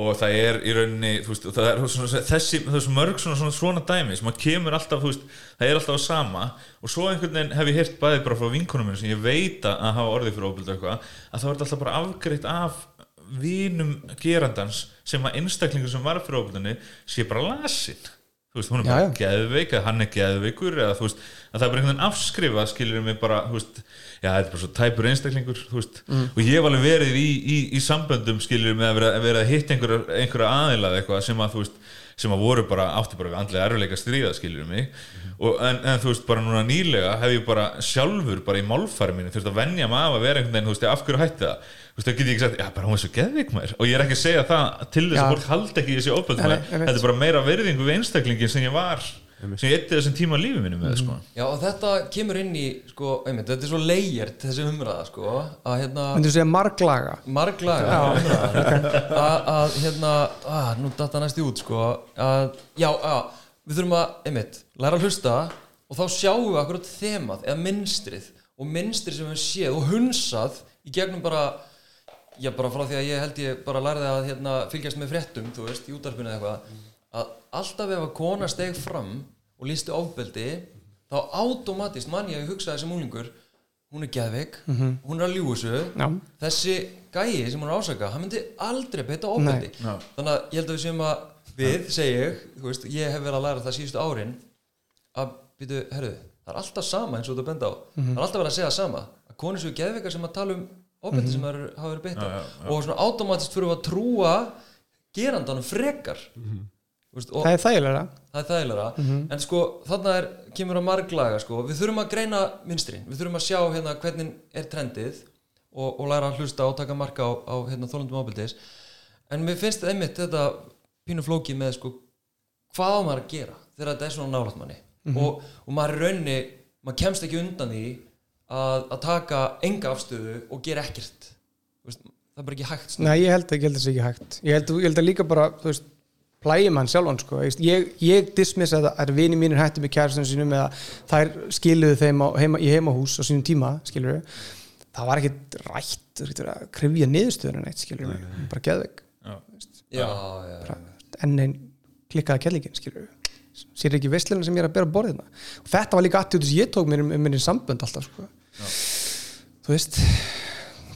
og það er í rauninni, þú veist, það er svona, þessi, þessi mörg svona, svona, svona dæmi sem að kemur alltaf, þú veist, það er alltaf sama. Og svo einhvern veginn hef ég heyrt bæði bara frá vinkonum minn sem ég veit að hafa orðið fyrir óbyldu eitthvað, að það var þetta alltaf bara afgreitt af vinum gerandans sem að einstaklingur sem var fyrir óbyldunni sé bara lasin þú veist, hún er bara geðveik eða hann er geðveikur eða þú veist, að það er bara einhvern veginn afskrifa skilur mig bara, þú veist já, þetta er bara svo tæpur einstaklingur, þú veist. Og ég hef alveg verið í, í, í samböndum skilur mig að vera, vera að hitta einhverja, einhverja aðila eða eitthvað sem að þú veist sem að voru bara, átti bara við andlega erfileika stríða skilur mig og, en, en þú veist bara núna nýlega hef ég bara sjálfur bara í málfæri mínu þurft að venja maður að vera einhvern veginn, þú veist, af hverju hætti það? Þú veist, það get ég ekki sagt, já bara hún er svo geðvik maður. Og ég er ekki að segja það til þess Já. að fólk haldi ekki þessi ég veit. þetta er bara meira verðingu við einstaklingin sem ég var sem ég eitti þessum tíma af lífi mínu með sko. Já, og þetta kemur inn í, sko, einmitt, þetta er svo layered, þessi umræða, sko, að hérna, myndir þú segja marglaga? Marglaga umræða, að, að, hérna, að, nú datta næst í út, sko, að, já, já, við þurfum að, einmitt, læra að hlusta og þá sjáum við akkurat þemað, eða minnstrið, og minnstrið sem við höfum séð og hunsað í gegnum bara, já, bara frá því að ég held ég bara lærði að, hérna, fylgjast með fréttum, þú veist, í útarpinu eða eitthvað, að alltaf ef að kona steg fram og lísti ofbeldi þá automatist mann ég að hugsa þessi múlingur hún er geðveik, hún er að ljúga þessu Já. þessi gæi sem hún er ásaka hann myndi aldrei beita ofbeldi Já. þannig að ég held að við séum að við, segi ég, veist, ég hef verið að læra það síðustu árin að býtu, herru, það er alltaf sama eins og þú benda á. Það er alltaf verið að segja sama. Að konur séu geðveikar sem að tala um ofbeldi sem er, hafa verið beitt á. Og svona automatist fyrir að trúa gerandanum frekar. Þú veist, og það er þægilega það er þægilega en sko þarna er, kemur að marglaga sko. við þurfum að greina minstrin við þurfum að sjá hérna hvernig er trendið og, og læra að hlusta og taka marka á, á hérna, þólundum ábyldis en mér finnst einmitt þetta pínu flóki með sko hvað á maður að gera þegar þetta er svona nálægt manni og, og maður í rauninni maður kemst ekki undan því að, að taka enga afstöðu og gera ekkert. Þú veist, það er bara ekki hægt Nei, ég held að, ég held að það sé ekki hægt. Ég held, ég held að líka bara, þú veist plægjum hann sjálfan, sko. Ég, ég dismiss að það er vini mínir hætti með kærastunum sínum eða þær skiluðu þeim á, heima, í heimahús á sínum tíma, skilur það var ekkit rætt að krifja niðurstöðuna neitt skilur við, bara geðveik. Já. já, já, já. enn einn klikkaða kellingin skilur við sér ekki veistlunum sem ég er að bera borðina og þetta var líka attitúti sem ég tók mér um, um minni sambönd alltaf sko. þú veist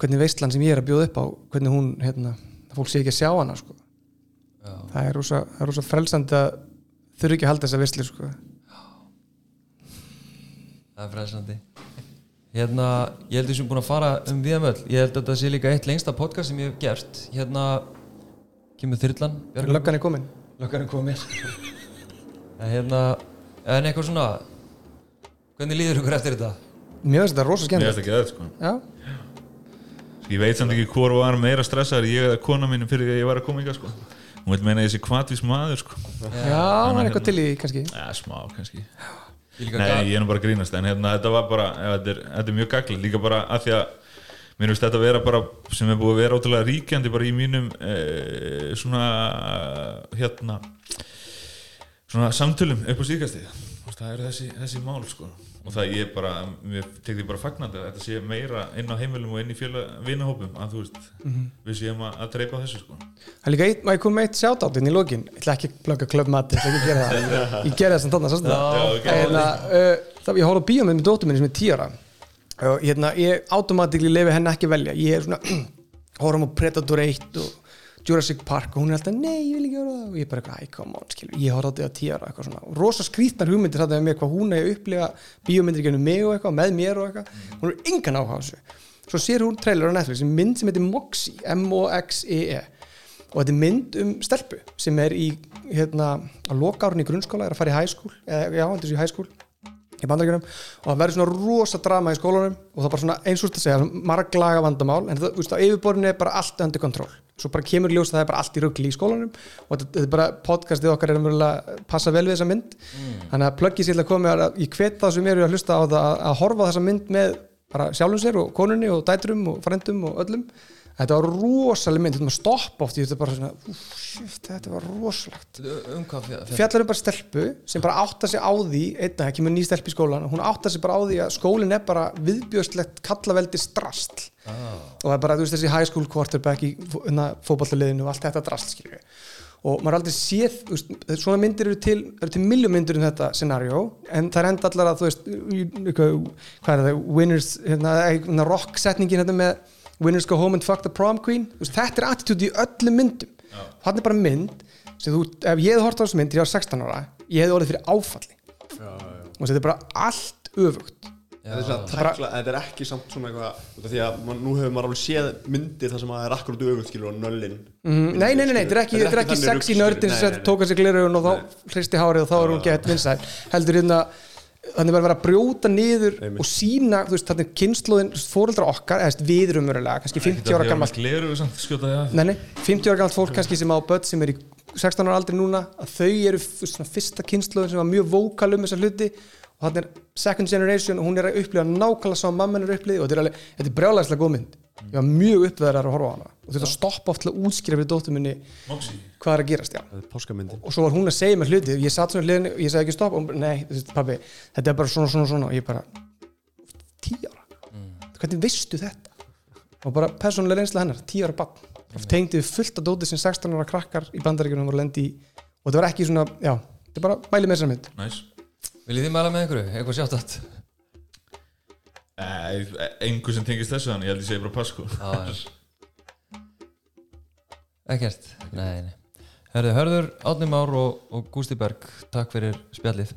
hvernig veistlan sem ég er að bjóða upp á hvernig hún, hérna, að fólk sé ekki að sjá hana sko. Það er rosa, það rosa frelsandi að þurfi ekki að halda þessa veistlu sko. það er fræðsandi hérna, ég held að sem búin að fara um viðamöll, ég held að þetta sé líka eitt lengsta podcast sem ég hef gert. Hérna kemur þyrlan löggan er komin. Löggan er komin en hérna, en eitthvað svona hvernig líður ykkur eftir þetta? mér finnst þetta rosa Mér skemmt finnst ekki það sko. Já, Ég veit samt ekki hvor var meira stressaður ég eða kona mín fyrir því að ég var að koma ykkar sko. Hún vil meina sé kvatvís maður sko. Já, það er eitthvað til í því kannski? Já, smá kannski. Ég líka Nei, ég er nú bara að grínast en hérna, þetta var bara, ef þetta er, þetta er mjög gagli líka bara að því að mér finnst þetta að vera bara sem er búið að vera ótrúlega ríkjandi bara í mínum eh, svona hérna svona samtölum upp á síðkastið. Það er þessi, þessi mál sko. Og það ég bara, mér tek því bara fagnandi að þetta sé meira inn á heimilum og inn í félag vinahópum að þú veist við séum að, að dreipa þessu sko. Það er líka eitt, maður kom með eitt sjátátt inn í lokin? Ég ætla ekki að plugga klubbmati, ég ætla ekki að gera það. Ég gerði það sem ok. hérna, uh, ég á bíómið með dóttur minni sem er tíara og hérna, ég automatíkli lefi henni ekki að velja. Ég er svona, horfum á Predator 1 og Jurassic Park og hún er alltaf, nei, ég vil ekki vera það. Og ég er bara, eitthvað, æ, come on, skilur, ég horfði á þetta tíara eitthvað svona, og rosa skrítnar hugmyndir þetta með hvað hún er að upplifa bíómyndir gennum mig og eitthvað, með mér og eitthvað. Hún er engan áhuga á þessu. Svo sér hún trailer á Netflix, sem mynd sem heitir Moxie M-O-X-E-E og þetta er mynd um stelpu sem er í hérna, að loka árun í grunnskóla er að fara í school, eða, já, þetta er í school í bandaríkjunum og það verður svona rosa drama í skólanum og það er bara svona eins og þetta segja marglaga vandamál en það, þú veist, á yfirborðinu er bara allt under control. Svo bara kemur í ljós að það er bara allt í ruggli í skólanum og þetta, þetta er bara podcastið okkar er að passa vel við þessa mynd. Þannig að pluggið sér að koma að ég hvet það sem eru að hlusta á það að, horfa þessa mynd með bara sjálfum sér og konunni og dætrum og frendum og öllum þetta var rosaleg mynd, þetta var stopp oft þetta bara svona, úf, þetta var rosalegt. Um fjallar um bara stelpu sem bara átta sig á því einna, ekki með ný stelp í skólan hún átta sig bara á því að skólinn er bara viðbjöðslegt kallaveldi strastl og það er bara, veist, þessi high school quarterback í fótballaliðinu og allt þetta drastl skilur við og maður er aldrei séð, veist, svona myndir eru til, eru til miljón myndir um þetta scenario en það er enda allar að, þú veist hvað er það, winners hérna, hérna, rock setningin hérna með winners go home and fuck the prom queen. Veist, þetta er attitude í öllum myndum. Hann er bara mynd sem þú, ef ég hefði hort á þessu mynd þegar ég var 16 ára, ég hefði orðið fyrir áfalli. Og þetta er bara allt öfugt. Þetta er, svona bara- tækla, þetta er ekki samt svona eitthvað út af því að man, nú hefur maður alveg séð myndir þar sem að það er akkurat öfugt skilur og nöllin. Mm, nei, nei, nei, nei, þetta er ekki, þetta er ekki þannig sexy nördin sem Nei, nei, tók að sig gleraugun og þá hristi hárið og þá er hún gett vinsæl. Heldur hérna þannig að vera að brjóta niður Einmitt. og sína, þú veist, þannig kynnslóðin fóreldra okkar, eða við erum verulega kannski 50 ára gammalt Gleru samt skjóta því að nei, nei, 50 ára gammalt fólk kannski sem á börn sem er í 16 ára aldri núna að þau eru svona fyrsta kynnslóðin sem var mjög vókal um þessa hluti og þannig er second generation og hún er að upplifa nákvæmlega sá mamman er upplifið og þetta er er brjálæslega góð mynd ég var mjög uppveðar að horfa á hana. Og þetta stoppa oft til að útskýra fyrir dóttur minni Moxie. hvað er að gerast, já. Er og svo var hún að segja mér hluti. Ég satt svona hliðin, ég sagði ekki stopp. Og hún bara, nei, þú veist, pabbi, þetta er bara svona, svona, svona. Og ég bara, tí ára? Hvernig veistu þetta? Og bara persónulega reynsla hennar, tí ára bann mm. tengdi við fullt af dóti sem 16 ára krakkar í bandaríkjunum voru lendi í. Og þetta var ekki svona, já, þetta er bara mæli með þessar mynd. Næs Viljið þið mæla með einhverju? Eitthvað sjátt að Engu sem tengist þessu þannig, ég held ég segi bara pass sko Ekkert. Nei, nei. Herðu, Hörður, Átni Már og, og Gústi Berg Takk fyrir spjallið